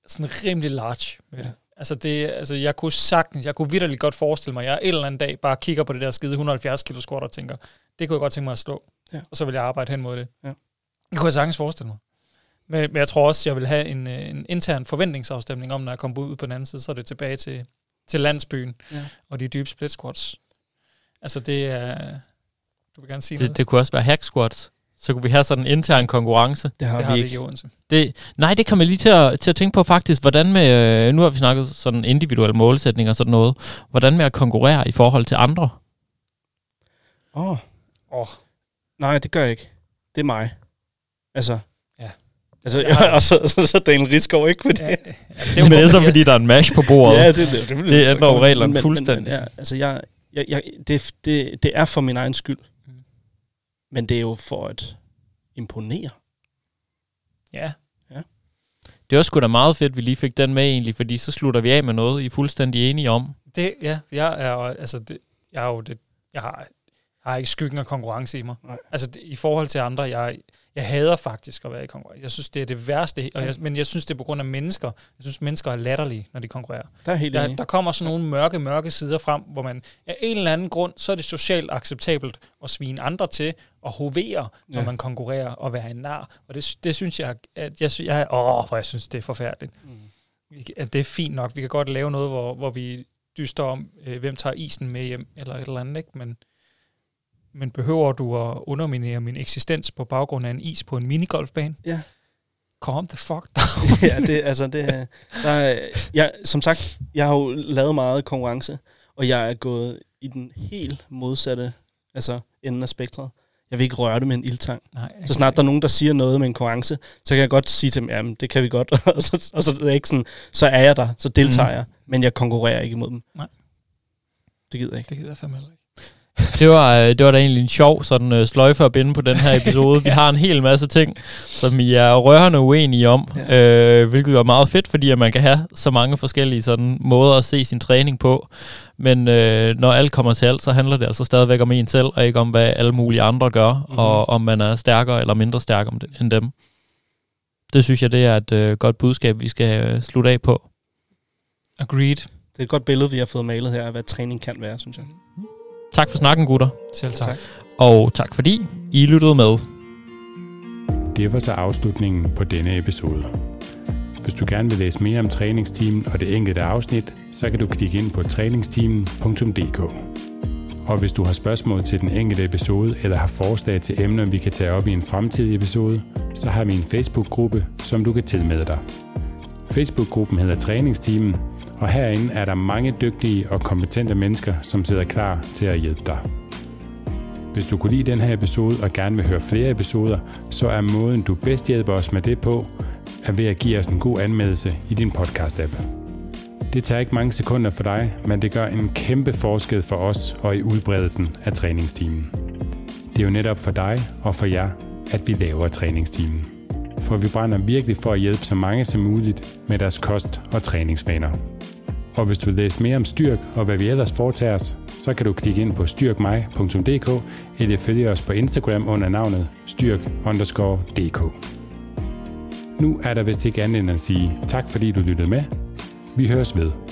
sådan rimelig large med det. Altså, det, altså jeg kunne sagtens, jeg kunne vidderligt godt forestille mig, at jeg en eller anden dag bare kigger på det der skide 170 kilo squat og tænker, det kunne jeg godt tænke mig at slå. Ja. Og så vil jeg arbejde hen mod det. Ja. Det kunne jeg sagtens forestille mig. Men, men jeg tror også, jeg vil have en, øh, en intern forventningsafstemning om, når jeg kommer ud på den anden side, så er det tilbage til, til landsbyen Ja. og de dybe split squats. Altså det er... Du vil gerne sige noget? Det, det kunne også være hack squats. Så kunne vi have sådan en intern konkurrence. det har, det vi har vi ikke. ikke i Odense. Det, nej, det kommer lige til at, til at tænke på faktisk. Hvordan med, øh, nu har vi snakket sådan individuelle målsætninger og sådan noget. Hvordan med at konkurrere i forhold til andre? Åh, oh, Åh, nej, det gør jeg ikke. Det er mig. Altså. Altså, Jeg har- [LAUGHS] og så, så, så Daniel Riskov ikke på det. ja, Ja, [LAUGHS] ja, Det, men det er så, fordi der er en mash på bordet. ja det, det, det, Det ændrer jo reglerne fuldstændig. Men, ja, altså, jeg, jeg, jeg, det, det, det er for min egen skyld. Mm. Men det er jo for at imponere. ja. Det er også sgu da meget fedt, at vi lige fik den med egentlig, fordi så slutter vi af med noget, I er fuldstændig enige om. Det, ja, jeg er, jo- altså, det, jeg er jo det, jeg har, jeg har ikke skyggen af konkurrence i mig. Nej. Altså, det, i forhold til andre, jeg, jeg hader faktisk at være i konkurrence. Jeg synes, det er det værste, og jeg, men jeg synes, det er på grund af mennesker. Jeg synes, mennesker er latterlige, når de konkurrerer. Der er helt Der, der kommer sådan nogle mørke, mørke sider frem, hvor man af en eller anden grund, så er det socialt acceptabelt at svine andre til og hovere, når Ja. man konkurrerer og være en nar. Og det, det synes jeg, at jeg, jeg, åh, hvor jeg synes, det er forfærdeligt. Mm. At det er fint nok. Vi kan godt lave noget, hvor, hvor vi dyster om, øh, hvem tager isen med hjem, eller et eller andet, ikke? Men, men behøver du at underminere min eksistens på baggrund af en is på en minigolfbane? Ja. Calm the fuck [LAUGHS] down. ja, det, altså, det, er- der er, jeg, som sagt, jeg har jo lavet meget konkurrence, og jeg er gået i den helt modsatte altså, ende af spektret. Jeg vil ikke røre det med en ildtang. Nej, Så snart der er nogen, der siger noget med en konkurrence, så kan jeg godt sige til dem, jamen, det kan vi godt. [LAUGHS] og, så, og så, er det ikke sådan, så er jeg der, så deltager Mm. jeg, men jeg konkurrerer ikke imod dem. Nej. Det gider jeg ikke. Det gider jeg fandme heller ikke. Det var, øh, det var da egentlig en sjov sådan, øh, sløjfe at binde på den her [LAUGHS] episode. Vi har en hel masse ting, som I er rørende uenige om, ja. øh, hvilket er meget fedt, fordi at man kan have så mange forskellige sådan, måder at se sin træning på. Men øh, når alt kommer til alt, så handler det altså stadigvæk om en selv, og ikke om, hvad alle mulige andre gør, Mhm. mm-hmm. og om man er stærkere eller mindre stærk end dem. Det synes jeg, det er et øh, godt budskab, vi skal øh, slutte af på. Agreed. Det er et godt billede, vi har fået malet her af, hvad træning kan være, synes jeg. Tak for snakken, gutter. Selv tak. tak. Og tak fordi I lyttede med. Det var så afslutningen på denne episode. Hvis du gerne vil læse mere om træningsteamen og det enkelte afsnit, så kan du klikke ind på træningsteamen.dk. Og hvis du har spørgsmål til den enkelte episode eller har forslag til emner, vi kan tage op i en fremtidig episode, så har vi en Facebook-gruppe, som du kan tilmelde dig. Facebook-gruppen hedder Træningsteamen, og herinde er der mange dygtige og kompetente mennesker, som sidder klar til at hjælpe dig. Hvis du kunne lide den her episode og gerne vil høre flere episoder, så er måden du bedst hjælper os med det på, er ved at give os en god anmeldelse i din podcast-app. Det tager ikke mange sekunder for dig, men det gør en kæmpe forskel for os og i udbredelsen af træningstimen. Det er jo netop for dig og for jer, at vi laver træningstimen. For vi brænder virkelig for at hjælpe så mange som muligt med deres kost- og træningsvaner. Og hvis du vil læse mere om styrk og hvad vi ellers foretager os, så kan du klikke ind på styrkmig.dk eller følge os på Instagram under navnet styrk_dk. Nu er der vist ikke andet end at sige tak fordi du lyttede med. Vi høres ved.